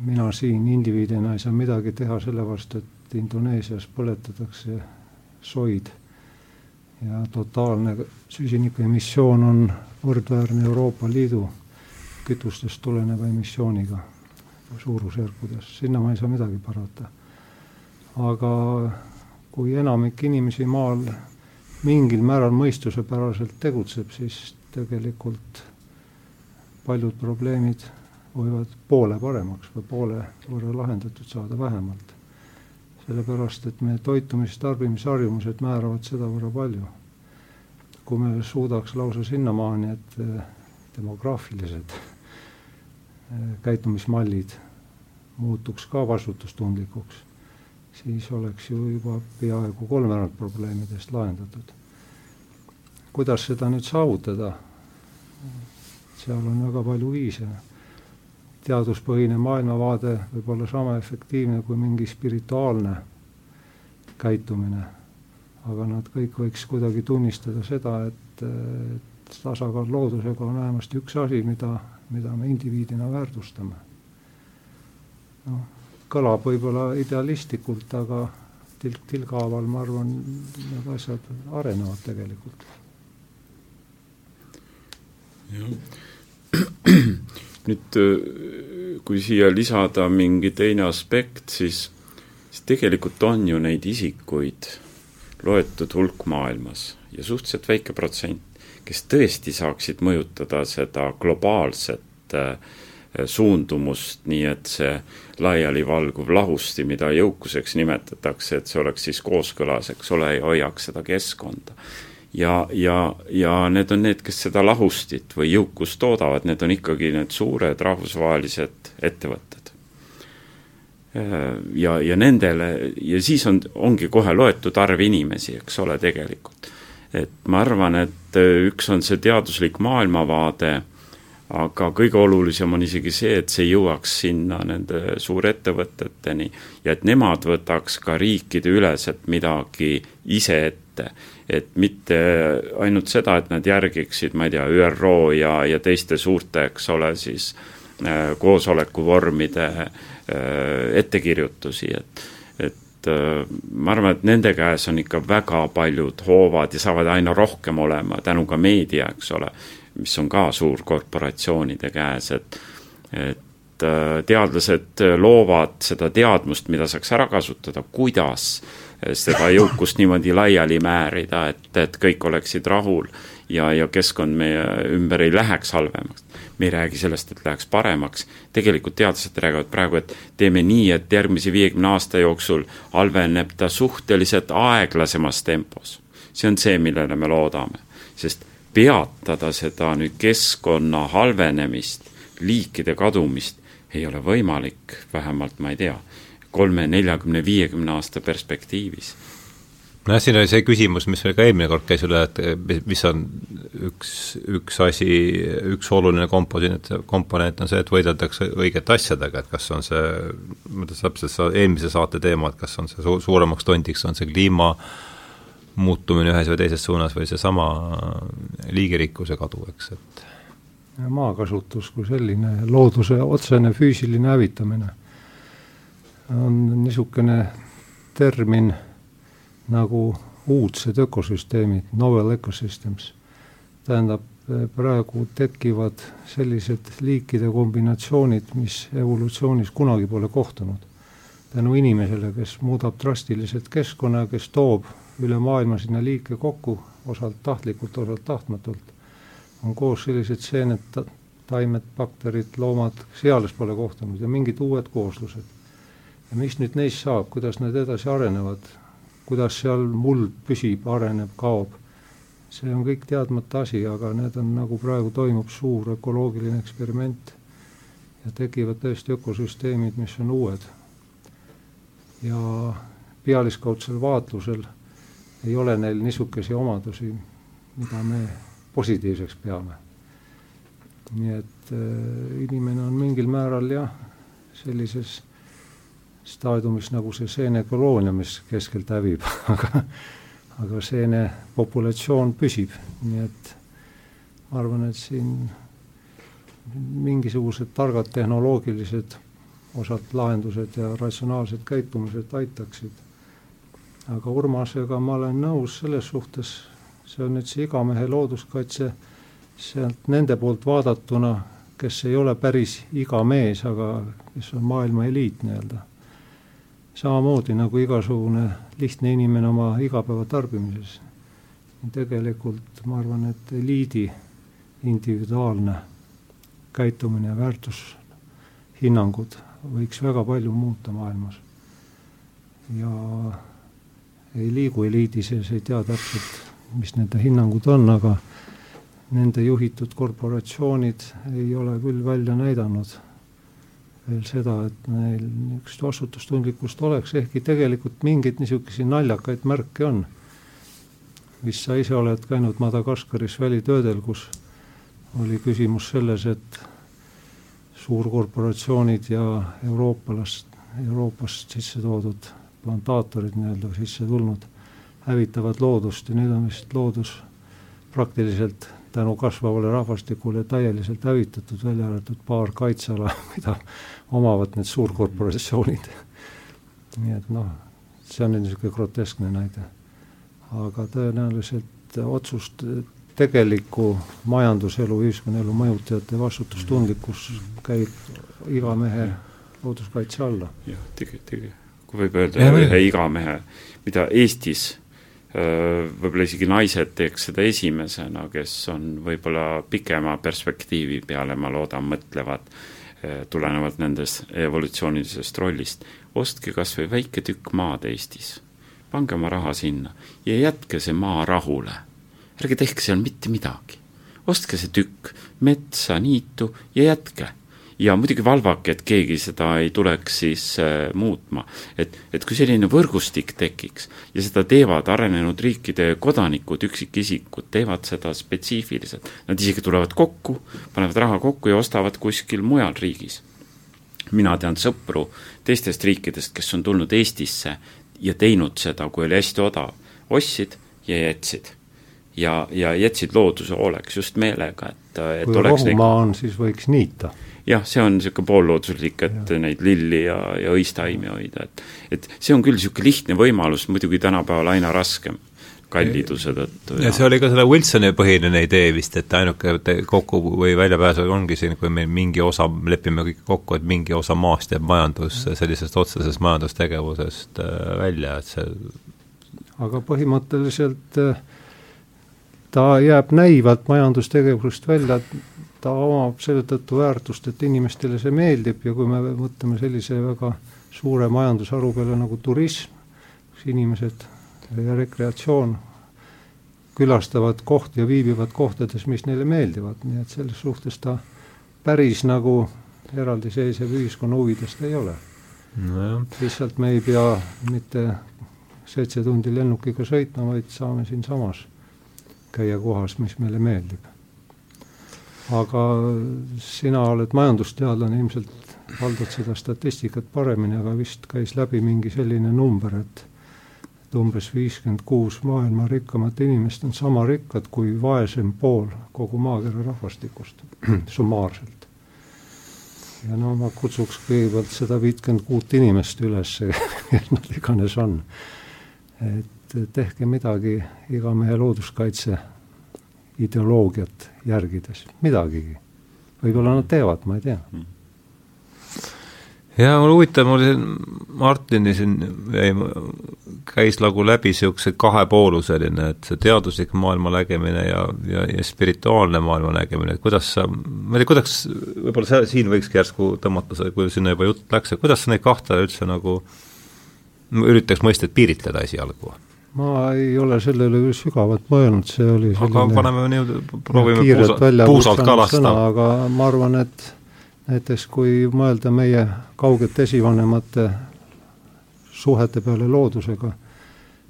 mina siin indiviidina ei saa midagi teha sellepärast, et Indoneesias põletatakse soid ja totaalne süsiniku emissioon on võrdväärne Euroopa Liidu kütustest tuleneva emissiooniga suurusjärkudes, sinna ma ei saa midagi parata. aga kui enamik inimesi maal mingil määral mõistusepäraselt tegutseb, siis tegelikult paljud probleemid võivad poole paremaks või poole võrra lahendatud saada vähemalt. Sellepärast, et meie toitumis- ja tarbimisharjumused määravad sedavõrra palju. kui me suudaks lausa sinnamaani, et eh, demograafilised eh, käitumismallid muutuks ka vastutustundlikuks siis oleks ju juba peaaegu kolmveerand probleemidest lahendatud. kuidas seda nüüd saavutada? seal on väga palju viise. Teaduspõhine maailmavaade võib olla sama efektiivne kui mingi spirituaalne käitumine. aga nad kõik võiks kuidagi tunnistada seda, et, et tasakaal loodusega on vähemasti üks asi, mida, mida me indiviidina väärtustame. noh kõlab võib-olla idealistlikult, aga tilk tilga haaval, ma arvan, need asjad arenevad tegelikult. Nüüd kui siia lisada mingi teine aspekt, siis, siis tegelikult on ju neid isikuid loetud hulk maailmas ja suhteliselt väike protsent, kes tõesti saaksid mõjutada seda globaalset äh, suundumust, nii et see laialivalguv lahusti, mida jõukuseks nimetatakse, et see oleks siis kooskõlas, eks ole, ja hoiaks seda keskkonda. Ja, ja, ja need on need, kes seda lahustit või jõukust toodavad, need on ikkagi need suured rahvusvahelised ettevõtted. ja, ja nendele, ja siis on, ongi kohe loetud arv inimesi, eks ole, tegelikult. et ma arvan, et üks on see teaduslik maailmavaade aga kõige olulisem on isegi see, et see jõuaks sinna nende suurettevõteteni ja et nemad võtaks ka riikideüleselt midagi ise ette. Et mitte ainult seda, et nad järgiksid, ma ei tea, ÜRO ja, ja teiste suurte, eks ole, siis äh, koosolekuvormide äh, ettekirjutusi, et et äh, ma arvan, et nende käes on ikka väga paljud hoovad ja saavad aina rohkem olema tänu ka meedia, eks ole, mis on ka suurkorporatsioonide käes, et et äh, teadlased loovad seda teadmust, mida saaks ära kasutada, kuidas seda jõukust niimoodi laiali määrida, et, et kõik oleksid rahul ja, ja keskkond meie ümber ei läheks halvemaks. me ei räägi sellest, et läheks paremaks, tegelikult teadlased räägivad praegu, et teeme nii, et järgmise viiekümne aasta jooksul halveneb ta suhteliselt aeglasemas tempos. see on see, millele me loodame, sest peatada seda nüüd keskkonna halvenemist, liikide kadumist ei ole võimalik, vähemalt ma ei tea, kolme, neljakümne, viiekümne aasta perspektiivis. Nojah, siin oli see küsimus, mis meil ka eelmine kord käis üle, et mis on üks, üks asi, üks oluline komponent, komponent on see, et võideldakse õigete asjadega, et kas on see, ma täpselt sa eelmise saate teema, et kas on see su-, suuremaks tondiks, on see kliima muutumine ühes või teises suunas või seesama liigirikkuse kadu, eks, et maakasutus kui selline, looduse otsene füüsiline hävitamine on niisugune termin nagu uudsed ökosüsteemid, novel ecosystems. tähendab, praegu tekivad sellised liikide kombinatsioonid, mis evolutsioonis kunagi pole kohtunud. tänu inimesele, kes muudab drastiliselt keskkonna, kes toob üle maailma sinna liike kokku, osalt tahtlikult, osalt tahtmatult, on koos sellised seened, taimed, bakterid, loomad, seales pole kohtunud ja mingid uued kooslused. Ja mis nüüd neist saab, kuidas nad edasi arenevad, kuidas seal muld püsib, areneb, kaob, see on kõik teadmata asi, aga need on nagu praegu toimub suur ökoloogiline eksperiment ja tekivad tõesti ökosüsteemid, mis on uued. ja pealiskaudsel vaatlusel ei ole neil niisuguseid omadusi, mida me positiivseks peame. nii et äh, inimene on mingil määral jah, sellises staadiumis nagu see seenekoloonia, mis keskelt hävib aga, aga seene populatsioon püsib, nii et ma arvan, et siin mingisugused targad tehnoloogilised osad lahendused ja ratsionaalsed käitumised aitaksid. aga Urmasega ma olen nõus selles suhtes, see on nüüd see igamehe looduskaitse, sealt nende poolt vaadatuna, kes ei ole päris iga mees, aga kes on maailma eliit nii-öelda samamoodi nagu igasugune lihtne inimene oma igapäevatarbimises. tegelikult ma arvan, et eliidi individuaalne käitumine ja väärtushinnangud võiks väga palju muuta maailmas. ja ei liigu eliidi sees, ei tea täpselt, mis nende hinnangud on, aga nende juhitud korporatsioonid ei ole küll välja näidanud veel seda, et neil niisugust vastutustundlikkust oleks, ehkki tegelikult mingeid niisuguseid naljakaid märke on. vist sa ise oled käinud Madagaskaris välitöödel, kus oli küsimus selles, et suurkorporatsioonid ja eurooplast, Euroopast sisse toodud plantaatorid nii-öelda sisse tulnud, hävitavad loodust ja nüüd on vist loodus praktiliselt tänu kasvavale rahvastikule täieliselt hävitatud, välja arvatud paar kaitseala, mida omavad need suurkorporatsioonid. nii et noh, see on niisugune groteskne näide. aga tõenäoliselt otsust tegelikku majanduselu, ühiskonnaelu mõjutajate vastutustundlikkus käib iga mehe looduskaitse alla. jah, tege-, tege-, kui võib öelda ühe iga mehe, mida Eestis võib-olla isegi naised teeks seda esimesena, kes on võib-olla pikema perspektiivi peale, ma loodan, mõtlevad, tulenevalt nendest evolutsioonilisest rollist. ostke kas või väike tükk maad Eestis, pange oma raha sinna ja jätke see maa rahule. ärge tehke seal mitte midagi. ostke see tükk metsa, niitu ja jätke ja muidugi valvake, et keegi seda ei tuleks siis äh, muutma. et, et kui selline võrgustik tekiks ja seda teevad arenenud riikide kodanikud, üksikisikud, teevad seda spetsiifiliselt, nad isegi tulevad kokku, panevad raha kokku ja ostavad kuskil mujal riigis. mina tean sõpru teistest riikidest, kes on tulnud Eestisse ja teinud seda, kui oli hästi odav, ostsid ja jätsid ja, ja jätsid looduse hooleks just meelega, et, et kui rohumaa on, siis võiks niita jah, see on niisugune poollooduslik, et ja. neid lilli ja, ja õistaimi hoida, et et see on küll niisugune lihtne võimalus, muidugi tänapäeval aina raskem kalliduse tõttu. ja see oli ka selle Wilsoni põhiline idee vist, et ainuke kokku või väljapääs ongi siin, kui me mingi osa, lepime kõik kokku, et mingi osa maast jääb majandus, sellisest otsesest majandustegevusest äh, välja, et see aga põhimõtteliselt äh, ta jääb näivalt majandustegevusest välja, ta omab selle tõttu väärtust, et inimestele see meeldib ja kui me mõtleme sellise väga suure majandusharu peale nagu turism, kus inimesed ja rekreatsioon külastavad kohti ja viibivad kohtades, mis neile meeldivad, nii et selles suhtes ta päris nagu eraldiseisev ühiskonna huvidest ei ole no. lihtsalt me ei pea mitte seitse tundi lennukiga sõitma, vaid saame siinsamas käia kohas, mis meile meeldib. Aga sina oled majandusteadlane, ilmselt haldad seda statistikat paremini, aga vist käis läbi mingi selline number, et et umbes viiskümmend kuus maailma rikkamat inimest on sama rikkad kui vaesem pool kogu maakera rahvastikust summaarselt. ja no ma kutsuks kõigepealt seda viitkümmend kuut inimest üles, kes nad iganes on. et tehke midagi iga mehe looduskaitse ideoloogiat järgides, midagigi. võib-olla nad teevad, ma ei tea mm jaa, mul huvitav, mul siin Martini siin jäi, käis nagu läbi niisuguse kahepooluseline, et see teaduslik maailma nägemine ja, ja, ja spirituaalne maailma nägemine, et kuidas sa, ma ei tea, kuidas, võib-olla see, siin võikski järsku tõmmata kui sinna juba jutt läks, et kuidas sa neid kahte üldse nagu, üritaks mõistet piiritleda esialgu? Ma ei ole selle üle sügavalt mõelnud, see oli aga paneme nii, proovime puusa, puusalt ka lasta. aga ma arvan, et näiteks kui mõelda meie kaugete esivanemate suhete peale loodusega,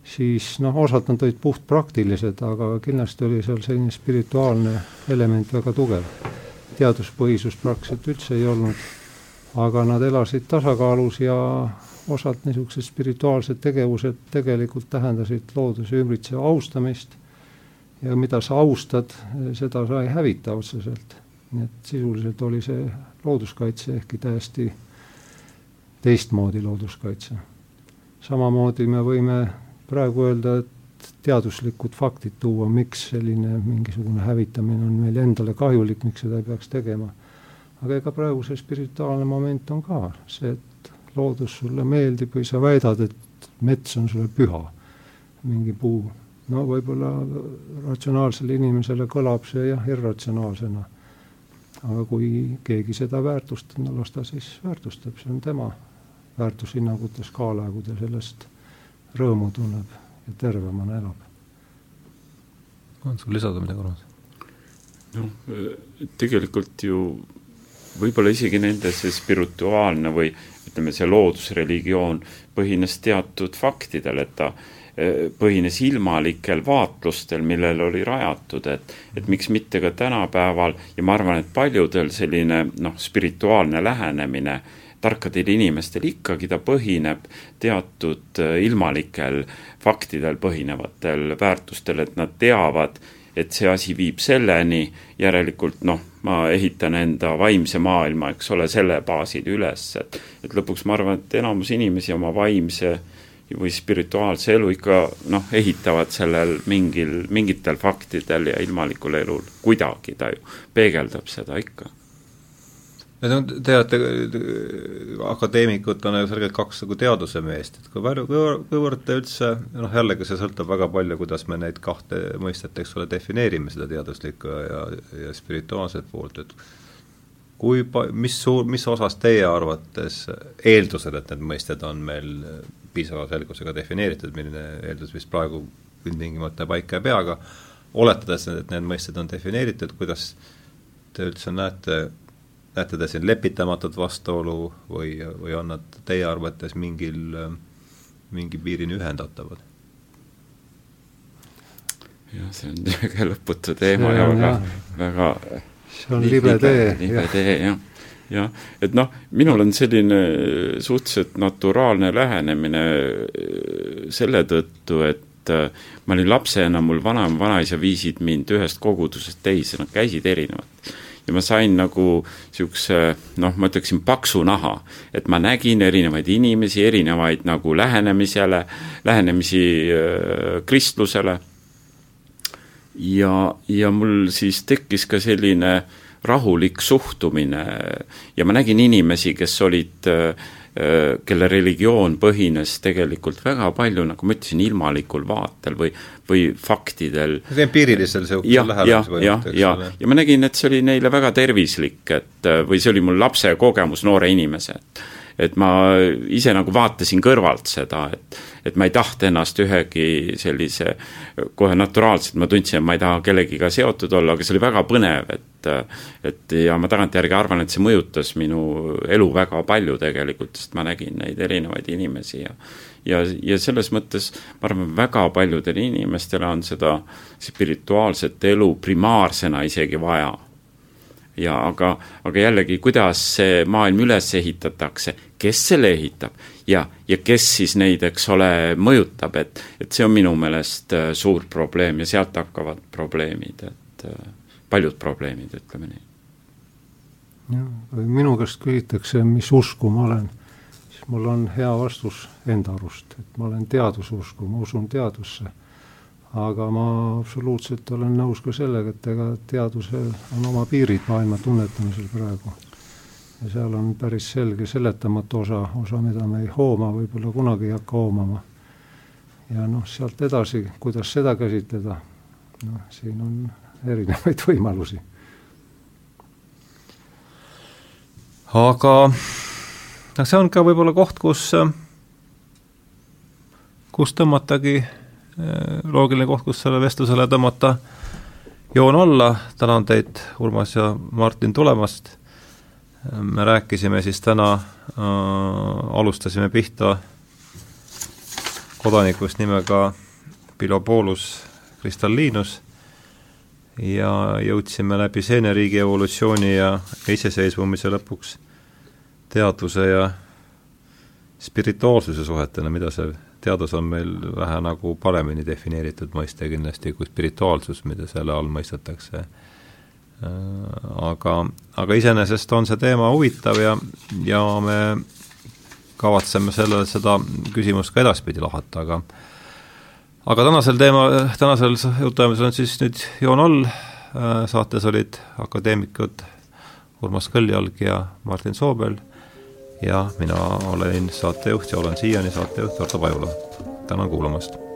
siis noh, osad nad olid puhtpraktilised, aga kindlasti oli seal selline spirituaalne element väga tugev. teaduspõhisust praktiliselt üldse ei olnud, aga nad elasid tasakaalus ja osad niisugused spirituaalsed tegevused tegelikult tähendasid looduse ümbritseva austamist ja mida sa austad, seda sa ei hävita otseselt. nii et sisuliselt oli see looduskaitse, ehkki täiesti teistmoodi looduskaitse. samamoodi me võime praegu öelda, et teaduslikud faktid tuua, miks selline mingisugune hävitamine on meile endale kahjulik, miks seda ei peaks tegema. aga ega praegu see spirituaalne moment on ka see, et loodus sulle meeldib või sa väidad, et mets on sulle püha, mingi puu. no võib-olla ratsionaalsele inimesele kõlab see jah, irratsionaalsena aga kui keegi seda väärtustab, no las ta siis väärtustab, see on tema väärtushinnangute skaala, kui ta sellest rõõmu tunneb ja tervemana elab. on sul lisada midagi, Urmas? noh, tegelikult ju võib-olla isegi nende see spirituaalne või ütleme, see loodusreligioon põhines teatud faktidel, et ta põhines ilmalikel vaatlustel, millele oli rajatud, et, et miks mitte ka tänapäeval. Ja ma arvan, et paljudel selline noh, spirituaalne lähenemine tarkadel inimestel ikkagi ta põhineb teatud äh, ilmalikel faktidel põhinevatel väärtustel, et nad teavad, et see asi viib selleni, järelikult noh, ma ehitan enda vaimse maailma, eks ole, selle baasil üles, et et lõpuks ma arvan, et enamus inimesi oma vaimse või spirituaalse elu ikka noh, ehitavad sellel mingil, mingitel faktidel ja ilmalikul elul, kuidagi ta ju peegeldab seda ikka. On, te olete akadeemikud, on ju selgelt kaks nagu teaduse meest, et kui palju, kuivõrd te üldse, noh jällegi see sõltub väga palju, kuidas me neid kahte mõistet, eks ole, defineerime, seda teaduslikku ja, ja spirituaalset poolt, et kui pa-, mis suur, mis osas teie arvates eeldusel, et need mõisted on meil piisava selgusega defineeritud, milline eeldus vist praegu ilmtingimata paika ei pea, aga oletades, et need mõisted on defineeritud, kuidas te üldse näete, näete te siin lepitamatut vastuolu või, või on nad teie arvates mingil, mingi piirini ühendatavad? jah, see on väga lõputu teema ja väga, väga see on libe tee. libe tee, jah jah, et noh, minul on selline suhteliselt naturaalne lähenemine äh, selle tõttu, et äh, ma olin lapsena, mul vanaema, vanaisa viisid mind ühest kogudusest teise, nad käisid erinevad. Ja ma sain nagu niisuguse noh, ma ütleksin paksu naha, et ma nägin erinevaid inimesi, erinevaid nagu lähenemisele, lähenemisi äh, kristlusele. Ja, ja mul siis tekkis ka selline rahulik suhtumine. Ja ma nägin inimesi, kes olid äh, kelle religioon põhines tegelikult väga palju, nagu ma ütlesin, ilmalikul vaatel või, või faktidel. empiirilisel niisugusel lähenemisel. jah, ja, ja, ja ma nägin, et see oli neile väga tervislik, et või see oli mul lapse kogemus noore inimese, et et ma ise nagu vaatasin kõrvalt seda, et et ma ei tahta ennast ühegi sellise kohe naturaalselt, ma tundsin, et ma ei taha kellegiga seotud olla, aga see oli väga põnev, et et ja ma tagantjärgi arvan, et see mõjutas minu elu väga palju tegelikult, sest ma nägin neid erinevaid inimesi ja ja, ja selles mõttes ma arvan, väga paljudele inimestele on seda spirituaalset elu primaarsena isegi vaja ja aga, aga jällegi, kuidas see maailm üles ehitatakse, kes selle ehitab? Ja, ja kes siis neid, eks ole, mõjutab, et, et see on minu meelest äh, suur probleem ja sealt hakkavad probleemid, et äh, paljud probleemid, ütleme nii. jah, minu käest küsitakse, mis usku ma olen, siis mul on hea vastus enda arust, et ma olen teadususku, ma usun teadusse aga ma absoluutselt olen nõus ka sellega, et ega teadusel on oma piirid maailma tunnetamisel praegu. ja seal on päris selge seletamatu osa, osa, mida me ei hooma, võib-olla kunagi ei hakka hoomama. ja noh, sealt edasi, kuidas seda käsitleda, noh, siin on erinevaid võimalusi. aga noh, see on ka võib-olla koht, kus, kus tõmmatagi loogiline koht, kus sellele vestlusele tõmmata. Joon alla, tänan teid, Urmas ja Martin, tulemast, me rääkisime siis täna äh,, alustasime pihta kodanikust nimega Pilobolus Kristallinus ja jõudsime läbi seeneriigi evolutsiooni ja iseseisvumise lõpuks teadvuse ja spirituaalsuse suhetena, mida see teadus on meil vähe nagu paremini defineeritud mõiste kindlasti kui spirituaalsus, mida selle all mõistetakse. Äh, aga, aga iseenesest on see teema huvitav ja, ja me kavatseme selle, seda küsimust ka edaspidi lahata, aga aga tänasel teema, tänasel jutuajamisel on siis nüüd joon all, äh, saates olid akadeemikud Urmas Kõljalg ja Martin Soobel ja mina olen saatejuht ja olen siiani saatejuht Arto Pajula. tänan kuulamast!